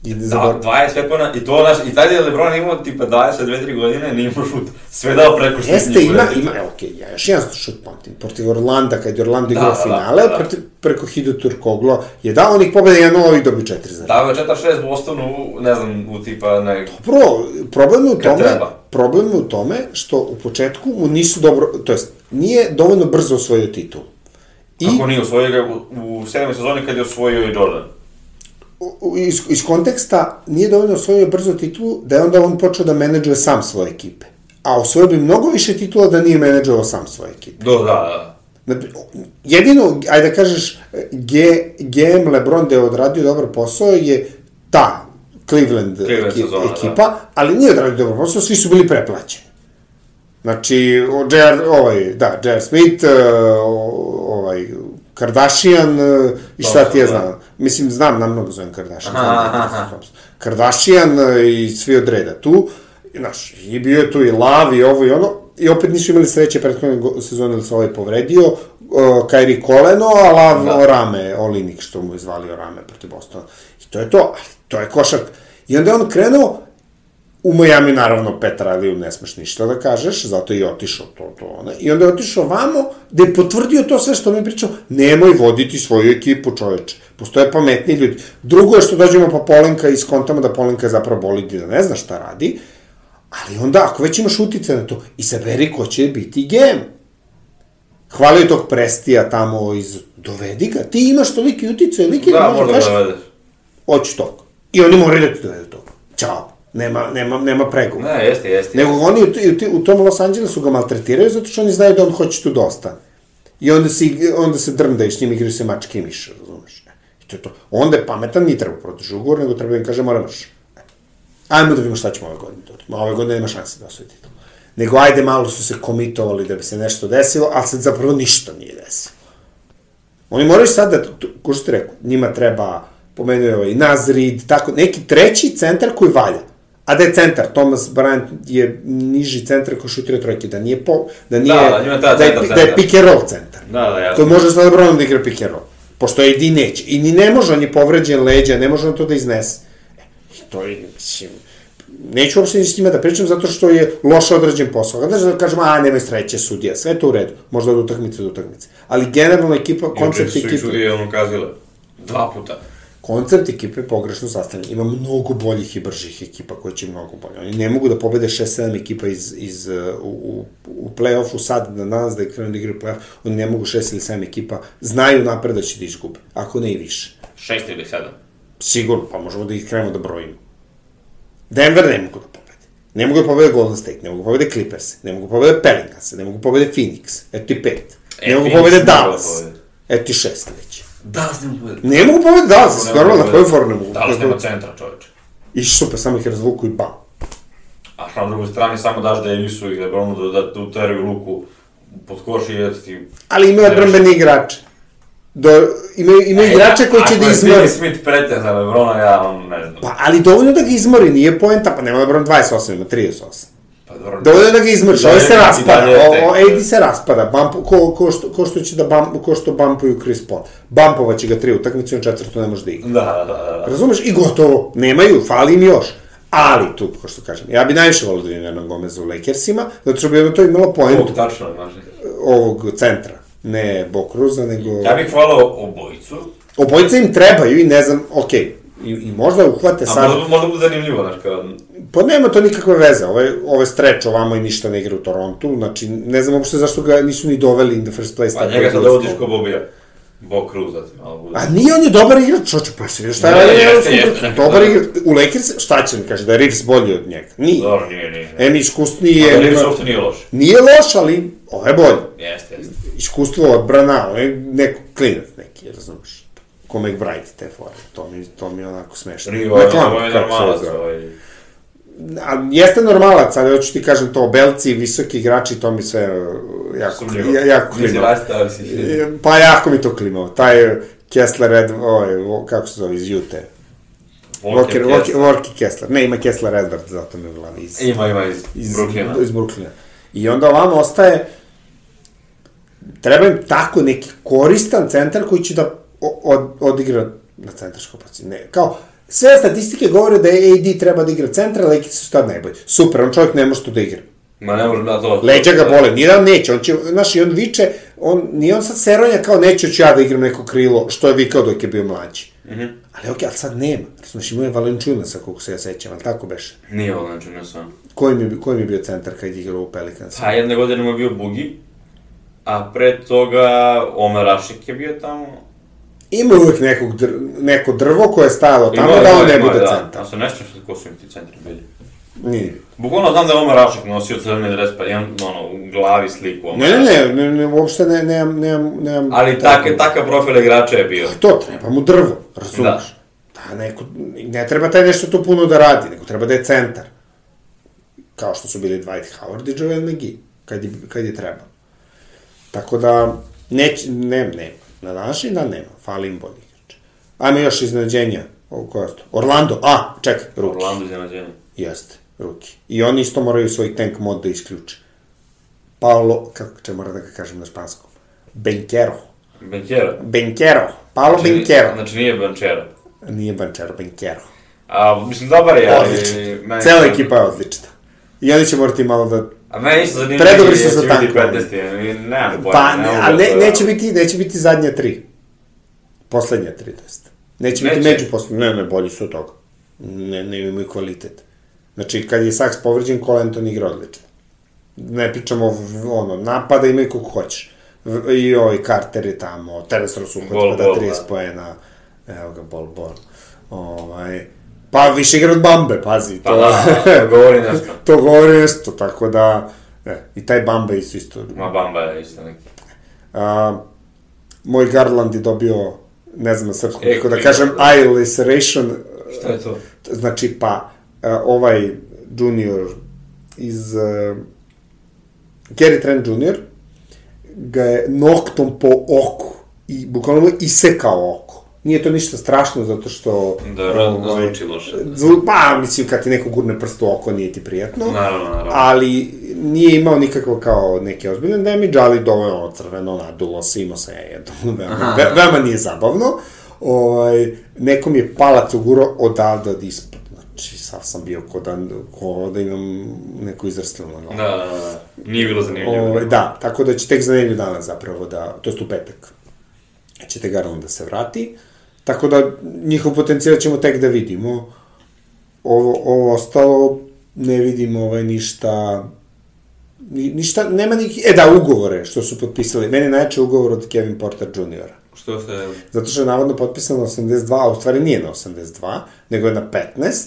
I Da, zabor... 25 pojena, i to naš, i tad je LeBron imao tipa 22-3 godine, nije imao šut. Sve dao preko šutnje. Jeste, ima, ima, evo, okej, ja još jedan šut pamtim, protiv Orlanda, kad je Orlando Da, igrao da, da, finale, da, da. protiv, preko Hidu Turkoglo, je dao onih pobjeda 1-0 i dobio 4 za Dao je 4-6 Bostonu, ne znam, u tipa, ne, Pro, problem je u tome, problem je u tome što u početku mu nisu dobro, to jest, nije dovoljno brzo osvojio titul. I Kako nije osvojio ga u, u sedmoj sezoni kad je osvojio i Jordan. Iz, iz konteksta nije dovoljno osvojio brzo titulu, da je onda on počeo da menadžuje sam svoje ekipe. A osvojio bi mnogo više titula da nije menadžovao sam svoje ekipe. Do, da, da. Jedino, ajde da kažeš, G, GM LeBron da je odradio dobar posao je ta Cleveland, Cleveland eki- sezona, da. ekipa, ali nije odradio dobar posao, svi su bili preplaćeni. Znači, o, J.R. ovaj, da, J.R. Smith, uh, ovaj, Kardashian uh, i šta ti ja znam. Mislim, znam, namno ga zovem Kardashian. Aha, znam da aha, Thompson, aha. Kardashian uh, i svi od reda tu. I, Znaš, i bio je tu i Lav i ovo i ono. I opet nisu imali sreće prethodne sezone da se ovaj povredio. Uh, Kairi koleno, a Lav Da. da. rame, Olinik, što mu je zvalio rame protiv Bostona. I to je to, ali to je košark. I onda je on krenuo, U Miami, naravno, Petar Aliju ne smeš ništa da kažeš, zato je i otišao to, to, ono. I onda je otišao vamo, gde je potvrdio to sve što mi pričao, nemoj voditi svoju ekipu, čoveče. Postoje pametni ljudi. Drugo je što dođemo pa Polenka i skontamo da Polenka zapravo boli i da ne zna šta radi, ali onda, ako već imaš utice na to, izaberi ko će biti GM. Hvalio tog prestija tamo iz... Dovedi ga, ti imaš toliki utice, liki Da, možda kažeš, da dovedeš. hoću tog. I oni moraju da ti dovedu tog. Ćao. Nema, nema, nema pregovora. Ne, jeste, jeste. Nego oni u, u, u tom Los Angelesu ga maltretiraju zato što oni znaju da on hoće tu da ostane. I onda se, onda se drndaju s njim, igraju se mačke i miša, razumeš? I to je to. Onda je pametan, nije treba produži ugovor, nego treba da im kaže, moraš. Ajmo da vidimo šta ćemo ove godine. da uradimo. Ove godine nema šanse da osvoji titul. Nego ajde, malo su se komitovali da bi se nešto desilo, ali se zapravo ništa nije desilo. Oni moraju sad da, ko što ti rekao, njima treba, pomenuo je ovaj Nazrid, tako, neki treći centar koji valja. A da je centar, Thomas Bryant je niži centar koji šutira trojke, da nije po, da nije, Da, da, treba da, je, da je pick and roll centar. Da, da, jasno. Koji može sa Lebronom da igra pick and roll. Pošto AD neće. I ni ne može, on je povređen leđa, ne može on to da iznese. E, I to je, mislim, neću uopšte ni s njima da pričam zato što je loše odrađen posao. Kada da kažemo, a nemoj sreće sudija, sve to u redu, možda od utakmice do utakmice. Ali generalno ekipa, Juče koncept su i sudije ono kazile. Dva puta. Koncept ekipe je pogrešno sastavljen. Ima mnogo boljih i bržih ekipa koje će mnogo bolje. Oni ne mogu da pobede 6-7 ekipa iz, iz, uh, u, u, u play-offu sad, da danas da je krenu da igraju play-off, oni ne mogu 6 ili 7 ekipa, znaju napred da će da izgube, ako ne i više. Šest ili sedam. Sigurno, pa možemo da ih krenemo da brojimo. Denver ne mogu da pobede. Ne mogu da pobede Golden State, ne mogu da pobede Clippers, ne mogu da pobede Pelicans, ne mogu da pobede Phoenix, eto ti pet. E, ne mogu da pobede da Dallas, eto ti šest već. Da, s njim pobedi. Ne mogu da pobede Dallas, Ne normalno, mogu na da koju foru ne mogu? Da li nema centra, čoveče? I super, samo ih razvuku i bam. A na drugoj strani samo daš Davisu i Lebronu da, da, da uteraju luku pod koš i eto ti... Ali imaju odbrambene igrače. Do, imaju, imaju igrače koji će da izmori. Ako je Smith pretnja za Lebrona, ja on ne znam. Pa, ali dovoljno da ga izmori, nije poenta, pa nema Lebron 28, ima 38. Pa Dovoljno je da ga izmrš, I ovaj dalje- se raspada, dalje je o, tek. o, AD se raspada, bump, ko, ko, što, ko što će da bump, ko što bumpuju Chris Paul. Bumpovaće ga tri utakmice, on četvrtu ne može da igra. Da, da, da, da. Razumeš? I gotovo. Nemaju, fali im još. Ali, tu, ko što kažem, ja bi najviše volio da vidim Hernan Gomeza u Lakersima, zato što bi ono to imalo poentu Ovog tačno, znaš. ovog centra. Ne Bokruza, nego... Ja bih hvalao obojicu, Obojica im trebaju i ne znam, okej, i, i možda uhvate a sad... možda, možda bude zanimljivo, znaš, kao... Pa nema to nikakve veze, ovo je, ovo je streč ovamo i ništa ne igra u Torontu, znači ne znam uopšte zašto ga nisu ni doveli in the first place. Pa njega da sad je dovodiš ko Bobija. Bo Cruz, da ti malo bude. A nije on je dobar igrač, čoče, pa se vidio šta Ne, radi na jeste, Dobar da- igrač, u Lakers, šta će mi kaže, da je Reeves bolji od njega? Nije. Dobro, nije, nije. Em, iskusniji Ali je, Reeves uopšte nije loš. nije loš, ali ovo je bolji. Jeste, jeste. Iskustvo odbrana, on je neko klinac neki, razumeš? Ko McBride te fore, to mi, to mi je onako smešno. Rivo, ovo Reklama, je se normalac, ovaj... A, jeste normalac, ali hoću ti kažem to, belci, visoki igrači, to mi sve uh, jako, Sumnjivo. ja, jako Nisi klimavo. rasta, ali si... Pa jako mi to klimavo. Taj uh, Kessler, Ed, ovaj, vo- kako se zove, iz Jute. Walker, Walker, Walker Kessler. Ne, ima Kessler Edward, zato mi je glavi. Iz, Ima, ima iz, iz Brooklyna. Iz Brooklyna. I onda ovamo ostaje, treba im tako neki koristan centar koji će da od, odigra na centarskoj poziciji. Ne, kao, sve statistike govore da je AD treba da igra centra, Lakers su tad najbolji. Super, on čovjek ne može to da igra. Ma ne može da to... Leđa ga bole, nije da neće, on će, znaš, i on viče, on, nije on sad seronja kao neću ću ja da igram neko krilo, što je vikao dok je bio mlađi. Mm -hmm. Ali okej, ali sad nema. Razumeš, imao je Valenčunasa, koliko se ja sećam, ali tako beše. Nije sam. Koji mi, koji mi je bio centar kad je igrao u Pelicans? Pa jedne godine mu je bio Bugi, a pre toga Omer Ašik je bio tamo. Ima uvek nekog dr, neko drvo koje je stajalo tamo Ima, da on ne bude da. centar. Ja se ne sjećam sad ko su im ti centri bili. Nije. Bukvalno znam da je Omer Ašik nosio crveni dres, pa imam ono, u glavi sliku Omer Ne, ne, ne, ne, ne, uopšte ne, nemam, nemam, nemam... Ali tak, takav profil igrača je bio. To treba mu drvo, razumeš? Da. neko, ne treba taj nešto tu puno da radi, nego treba da je centar. Kao što su bili Dwight Howard i Joel McGee, kad je, kad je trebalo. Tako da, neć, ne, nema. Na današnji dan nema, fali im bolji igrač. Ajme još iznenađenja. O, koja je to? Orlando, a, čekaj, Ruki. Orlando iznenađenje. Jeste, Ruki. I oni isto moraju svoj tank mod da isključe. Paolo, kako će mora da ga kažem na španskom? Benquero. Benchera. Benquero. Paolo Znači, Benquero. Znači nije Benchera. Nije Banchero, Benquero. A, mislim, dobar je, ali... Odlično. Cela ekipa je odlična. I oni će morati malo da... A meni isto zanimljivo Predobri su je za biti tankovanje. 15. i Nemam pojma. Pa, ne, a da ne, to- neće biti, neće biti zadnja tri. Poslednja tri, to jest. Neće, biti Neće. među poslednja. Ne, ne, bolji su od toga. Ne, ne imaju kvalitet. Znači, kad je Saks povređen, Cole Anthony igra odlično. Ne pričamo, ono, napada imaju kako hoćeš. I ovaj Carter je tamo, Bol, pa da bol, 30 da. poena. Evo ga, bol, bol. Ovaj, pa više igra od Bambe, pazi. Pa da, to govori nešto. to govori nešto, tako da... E, I taj Bamba isto isto. Ma Bamba je isto neki. A, moj Garland je dobio, ne znam na srpskom, E, kako da kako kažem, je- eye laceration. Šta je to? Znači, pa, a, ovaj junior iz... Uh, Gary Trent junior ga je noktom po oku i bukvalno isekao oko. Nije to ništa strašno zato što... Da, ra- da zvuči loše. Zvu, pa, mislim, kad ti neko gurne prst u oko, nije ti prijatno. Naravno, naravno. Ali nije imao nikakvo kao neke ozbiljne damage, ali dovoljno ono crveno, nadulo se, imao se jedno, veoma, ve, veoma nije zabavno. Ovaj, nekom je palac uguro odavde od ispod. Znači, sav sam bio ko da, ko da imam neku izrstenu na glavu. Da, da, da. Nije bilo zanimljivo. Ovaj, da, tako da će tek za nedelju dana zapravo da, to jest u petak, ćete Garland da se vrati. Tako da njihov potencijal ćemo tek da vidimo. Ovo, ovo ostalo ne vidimo ovaj, ništa ni, ništa, nema nikih, e da, ugovore što su potpisali. Meni je ugovor od Kevin Porter Jr. Što ste... Zato što je navodno potpisano na 82, a u stvari nije na 82, nego je na 15.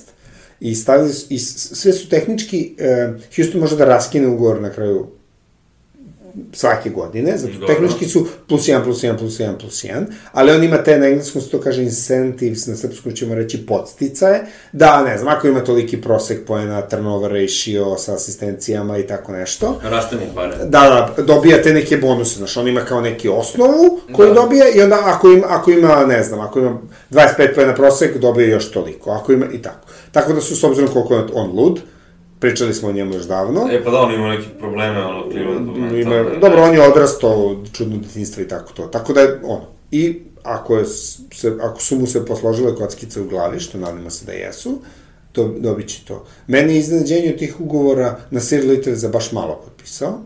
I, stavili, i sve su tehnički, e, Houston može da raskine ugovor na kraju svake godine, zato Dobro. tehnički su plus 1, plus 1, plus 1, plus 1, ali on ima te, na engleskom se to kaže incentives, na srpskom ćemo reći podsticaje, da, ne znam, ako ima toliki prosek poena, turnover ratio sa asistencijama i tako nešto, Raste mu pare. Da, da, dobija te neke bonuse, znaš, on ima kao neki osnovu koju Da. dobija i onda ako ima, ako ima, ne znam, ako ima 25 pojena prosek, dobije još toliko, ako ima i tako. Tako da su, s obzirom koliko je on lud, Pričali smo o njemu još davno. E pa da, on ima neke probleme, ono, privatno. Ima, dobro, on je odrastao od čudnog detinjstva i tako to. Tako da je, ono, i ako, je, se, ako su mu se posložile kockice u glavi, što nadamo se da jesu, to, dobit će to. Meni je iznenađenje tih ugovora na Sir Little za baš malo potpisao.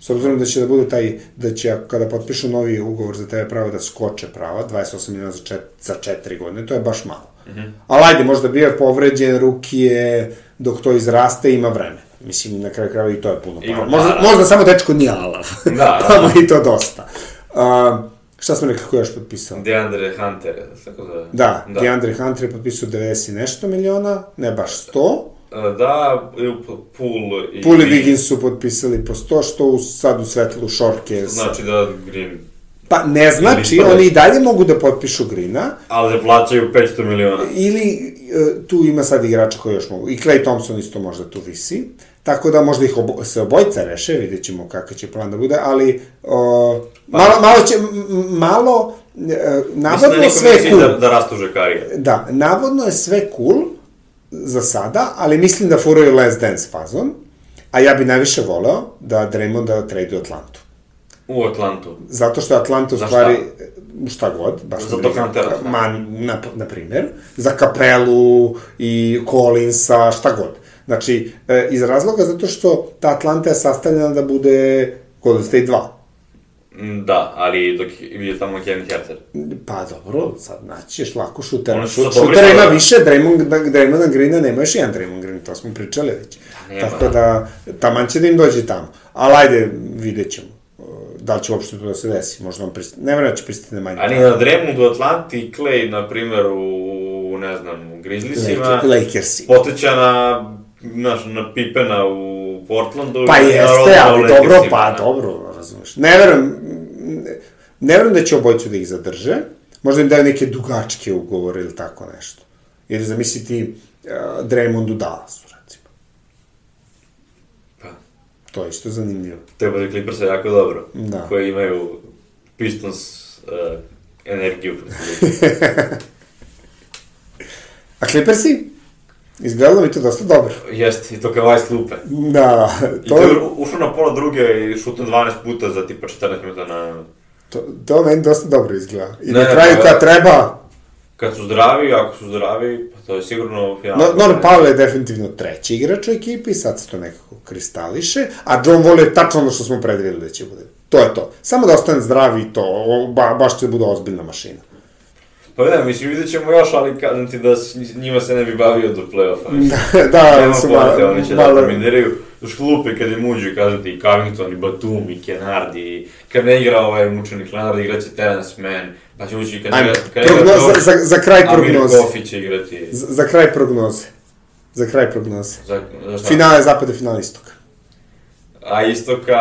S obzirom da će da bude taj, da će kada potpišu novi ugovor za TV prava da skoče prava, 28 miliona za, čet, za 4 godine, to je baš malo. Mm -hmm. Ali ajde, možda bio je povređen, ruki je, dok to izraste, ima vreme. Mislim, na kraju krajeva i to je puno para. Možda, možda samo dečko nije alav. Da, da. pa mu i to dosta. Uh, šta smo rekli, ko je još potpisao? Deandre Hunter, tako da... Da, da. Deandre Hunter je potpisao 90 nešto miliona, ne baš 100. Da, Pool i... Pool i Wiggins su potpisali po 100, što u, sad u svetlu šorke... Znači da Green Pa ne znači, oni i dalje mogu da potpišu Grina. Ali da plaćaju 500 miliona. Ili, e, tu ima sad igrača koji još mogu. I Clay Thompson isto možda tu visi. Tako da možda ih obo, se obojca reše, vidjet ćemo kakav će plan da bude, ali o, pa, malo, malo će, malo, e, navodno da sve cool. Da, da rastuže karije. Da, navodno je sve cool za sada, ali mislim da furaju Last Dance fazon, a ja bi najviše voleo da Draymonda trade u Atlantu. U Atlantu. Zato što Atlanta u stvari, šta god, baš za to Kantera. Ma, na, na primer, za Kapelu i Collinsa, šta god. Znači, e, iz razloga zato što ta Atlanta je sastavljena da bude Golden State 2. Mm, da, ali dok je tamo Kevin Herter. Pa dobro, sad naćeš lako šutera. Šut, šutera ima više, Draymond, Draymond Greena nema još jedan Draymond Green, to smo pričali već. Da, nema, Tako da, taman će da im dođe tamo. Ali ajde, vidjet ćemo da li će uopšte to da se desi, možda on pristane, ne vrlo da će pristati na manje. A ni na Dremond u Atlanti, Clay, na primer, u, ne znam, u Grizzliesima, Lakersi. poteća na, znaš, na Pipena u Portlandu. Pa jeste, ali dobro, pa dobro, razumeš. Ne verujem, ne, verujem da će obojcu da ih zadrže, možda im daju neke dugačke ugovore ili tako nešto. Jer zamisliti uh, Draymond u Dallasu To je isto zanimljivo. Treba da Clippers je jako dobro. Da. Koji imaju Pistons uh, energiju. A Clippersi? Izgledalo mi to dosta dobro. Jeste, i to kao Vice Lupe. Da. To... I to je ušao na pola druge i šutno 12 puta za tipa 14 minuta na... To, to meni dosta dobro izgleda. I ne, na kraju ne, kad treba... Kad su zdravi, ako su zdravi, pa to je sigurno finalno. No, Norm Powell je definitivno treći igrač u ekipi, sad se to nekako kristališe, a John Wall je tačno ono što smo predvideli da će bude. To je to. Samo da ostane zdravi i to, ba, baš će da bude ozbiljna mašina. Pa ne, mislim, vidjet ćemo još, ali kažem ti da njima se ne bi bavio do play-offa. da, da, Nema su malo... Oni će malo... da dominiraju. Još klupe kad im uđu, kažem ti, i Covington, i Batum, i Kenard, i kad ne igra ovaj mučenik Leonard, igraće Terence Mann, pa će ući kad, Ajme, kad ne igra za, za, za kraj prognoze. Amir Kofi će igrati. Za, za kraj prognoze. Za kraj prognoze. Za, za šta? Finale zapada, finale istoka. A istoka,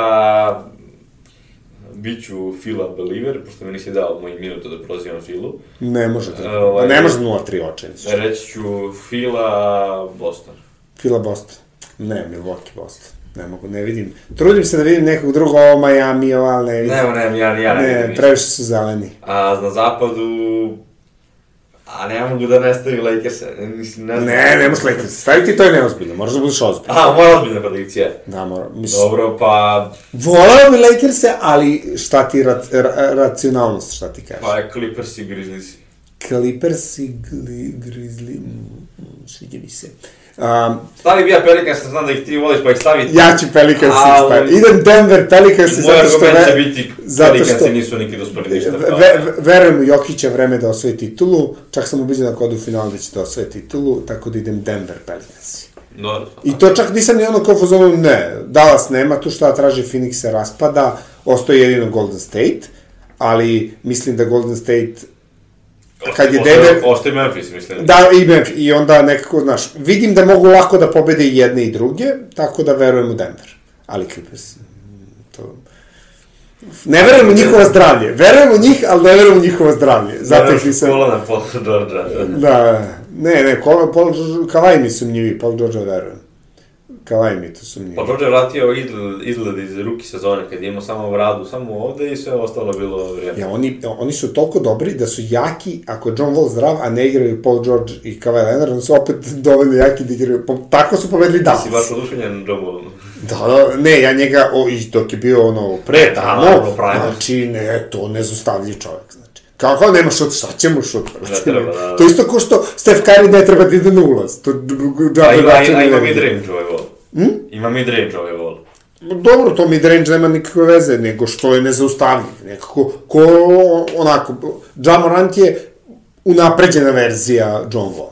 bit ću Fila Believer, pošto mi nisi dao moj minuta da prozivam Filu. Ne može, da, uh, ne može 0-3 očenicu. Reći ću Fila Boston. Fila Boston. Ne, Milwaukee Boston. Ne mogu, ne vidim. Trudim se da vidim nekog drugog, ovo Miami, ovo, ali ne vidim. Ne, ne, ja, ja ne, ne vidim. previše su zeleni. A na zapadu, A ne mogu da ne stavim Lakers, mislim, ne znam. Ne, ne možeš Lakers, staviti to je neozbiljno, moraš da budeš ozbiljno. A, moja ozbiljna predikcija. Da, mora, mislim. Dobro, pa... Volao bi lakers ali šta ti, ra, ra, racionalnost, šta ti kažeš? Pa Clippers i Grizzlies. Clippers i Grizzlies, mm, sviđa mi se. Um, Stavi bi ja Pelicans, znam da ih ti voliš, pa ih stavi. Ja ću Pelicans ih staviti. Idem Denver Pelicans zato što... Moj argument će biti Pelicans nisu nikad uspeli ništa. Ve, verujem u Jokića vreme da osvoji titulu, čak sam ubiđen ako odu u finalu da će da osvoji titulu, tako da idem Denver Pelicans. No, I to čak nisam ni ono kao fazonu, ne, Dallas nema tu šta traži, Phoenix se raspada, ostoji jedino Golden State, ali mislim da Golden State kad je Denver... Ostaje Memphis, mislim. Da, i Memphis. I onda nekako, znaš, vidim da mogu lako da pobede i jedne i druge, tako da verujem u Denver. Ali Clippers, to... Ne verujem u njihovo zdravlje. Verujem u njih, ali ne verujem u njihovo zdravlje. Zato ih nisam... Kolana Paul George. Da, ne, ne, Paul, Paul Kavaj mi sumnjivi, Paul George verujem. Kavaj mi to sumnjivo. Pa George je vratio izgled, izgled iz ruki sezone, kad je imao samo vradu, samo ovde i sve ostalo bilo vrijeme. Ja, oni, oni su toliko dobri da su jaki, ako John Wall zdrav, a ne igraju Paul George i Kawhi Leonard, oni su opet dovoljno jaki da igraju. Po, tako su pobedili Dallas. Si baš oduševljen John Wallom. Da, da, ne, ja njega, o, i dok je bio ono, pre, Da, tamo, naravno, Prime. znači, ne, to nezaustavljiv čovjek, znači. Kako nema šut, šta će mu šut, brate? treba, da, da. To isto ko što Steph Curry ne treba da ide na ulaz. To, A ima, ima, ima mid-range ovaj Wall. Hm? Ima mid-range ovaj Wall. Dobro, to mid-range nema nikakve veze, nego što je nezaustavljiv. Nekako, ko, onako, Ja Morant je unapređena verzija John Walla.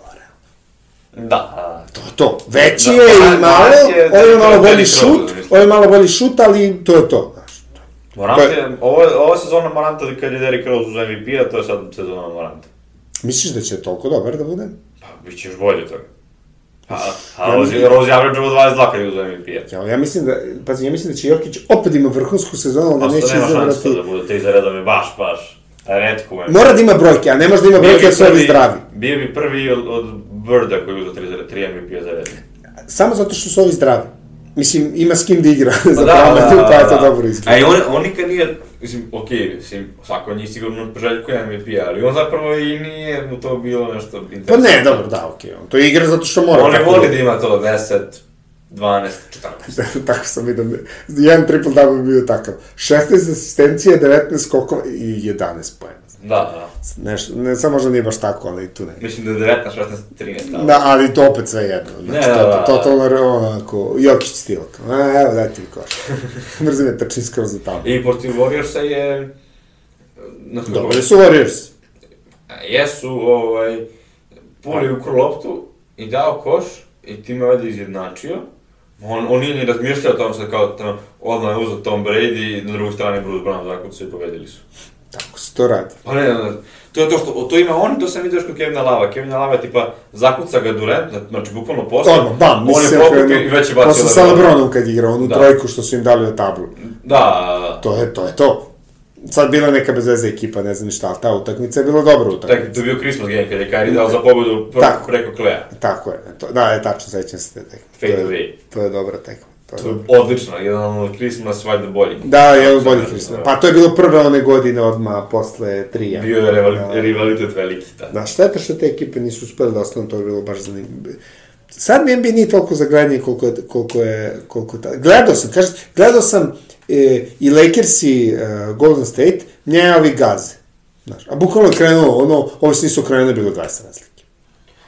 Da, da. To je to. Veći Da, je i malo, je- ovo je malo bolji šut, ovo je malo bolji šut, ali to je to. Morant je- je, ovo, je- ova sezona Moranta kad je Derrick Rose uz MVP-a, to je sad sezona Moranta. Misliš da će toliko dobar da bude? Pa, bit će još bolje od toga. A, a Rose, Rose average 22 kad je uz MVP-a. Ja, ja mislim da, pazi, ja mislim da će Jokić opet ima vrhunsku sezonu, ali da neće nema šanse to izabrati... da bude tri za redom je baš, baš redko. je. Mora da ima brojke, a ne može da ima brojke jer su ovi zdravi. Bio bi prvi od, od Birda koji je uzeo 3 za 3 MVP-a za redom. Samo zato što su ovi zdravi. Mislim, ima s kim da igra za Pa pamet, pa je to dobro A izgleda. i on, on nikad nije, mislim, okej, mislim, svako od njih sigurno poželjkuje MVP, ali on zapravo i nije mu to bilo nešto Pa interesantno. ne, dobro, da, okej, on to igra zato što mora. On ne voli da ima to 10, 12, 14. tako sam vidio, jedan triple double bi bio takav. 16 asistencije, 19 skokova i 11 poena. Da, da. Neš, ne, samo možda nije baš tako, ali i tu ne. Mislim da je 19, 16, 13, ali... Da, ali to opet sve jedno. Znači, Ne, to, da, da, to, totalno, onako, Jokić stil. A, evo, daj ti mi koš. Mrzim je trčim skroz za tamo. I protiv Warriorsa je... Dobri su Warriors. A Jesu, ovaj, puli u loptu i dao koš i time valjda izjednačio. On, on nije ni razmišljao o tom sad kao tamo, odmah je uzeo Tom Brady, na drugoj strani Bruce Brown zakucu i pobedili su. Tako se to radi. Pa ne, ne, to je to što, to ima on, to sam vidio još kod Kevina Lava. Kevina Lava tipa, zakuca ga Durant, znači bukvalno posle, Odmah, bam, on je se pokupio i već je bacio Posle sa Lebron. Lebronom kad igra, onu Da. trojku što su im dali na tablu. Da, da, da. To je, to je to. Sad bila neka bez veze ekipa, ne znam šta, ali ta utakmica je bila dobra utakmica. Tek, to je bio Christmas game kad je Kyrie dao za pobedu prvo Tako. preko Kleja. Tako je, to, da, je tačno, sećam se te tekme. Fade To je- away. To je dobra tekma. To je To je odlično, jedan od Christmas valjda bolji. Da, jedan od boljih Hrista. da. Pa to je bilo prve one godine odmah posle trija. Bio je rivali- Da. rivalitet veliki, da. Da, šteta što te ekipe nisu uspeli da ostanu, to je bilo baš zanimljivo. Sad mi NBA nije toliko za gledanje koliko je, koliko je, koliko ta... Gledao sam, kažete, gledao sam e, i Lakers i e, Golden State, njejavi gaze. Znaš, a bukvalno je krenulo, ono, ovi se nisu krenuli, bilo 20 razlike.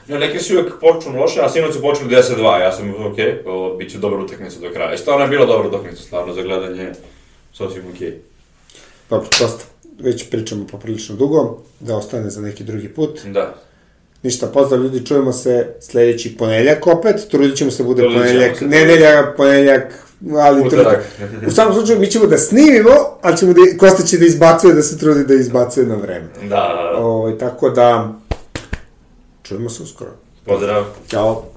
Ne, neki su uvijek počnu loše, a sinoć su počeli 10-2, ja sam, ok, ovo bit će dobra utakmica do kraja. I stvarno je bila dobra utakmica, stvarno, za gledanje, sasvim ok. Dobro, dosta. Već pričamo poprilično dugo, da ostane za neki drugi put. Da. Ništa, pozdrav ljudi, čujemo se sledeći ponedeljak opet, trudit ćemo se da bude Trudit ponedeljak, se. nedelja, ponedeljak, ali Utorak. U svakom slučaju, mi ćemo da snimimo, ali ćemo da, Kosta će da izbacuje, da se trudi da izbacuje na vreme. Da, da, da. Ovaj, tako da, čujemo se uskoro. Pozdrav. Ćao.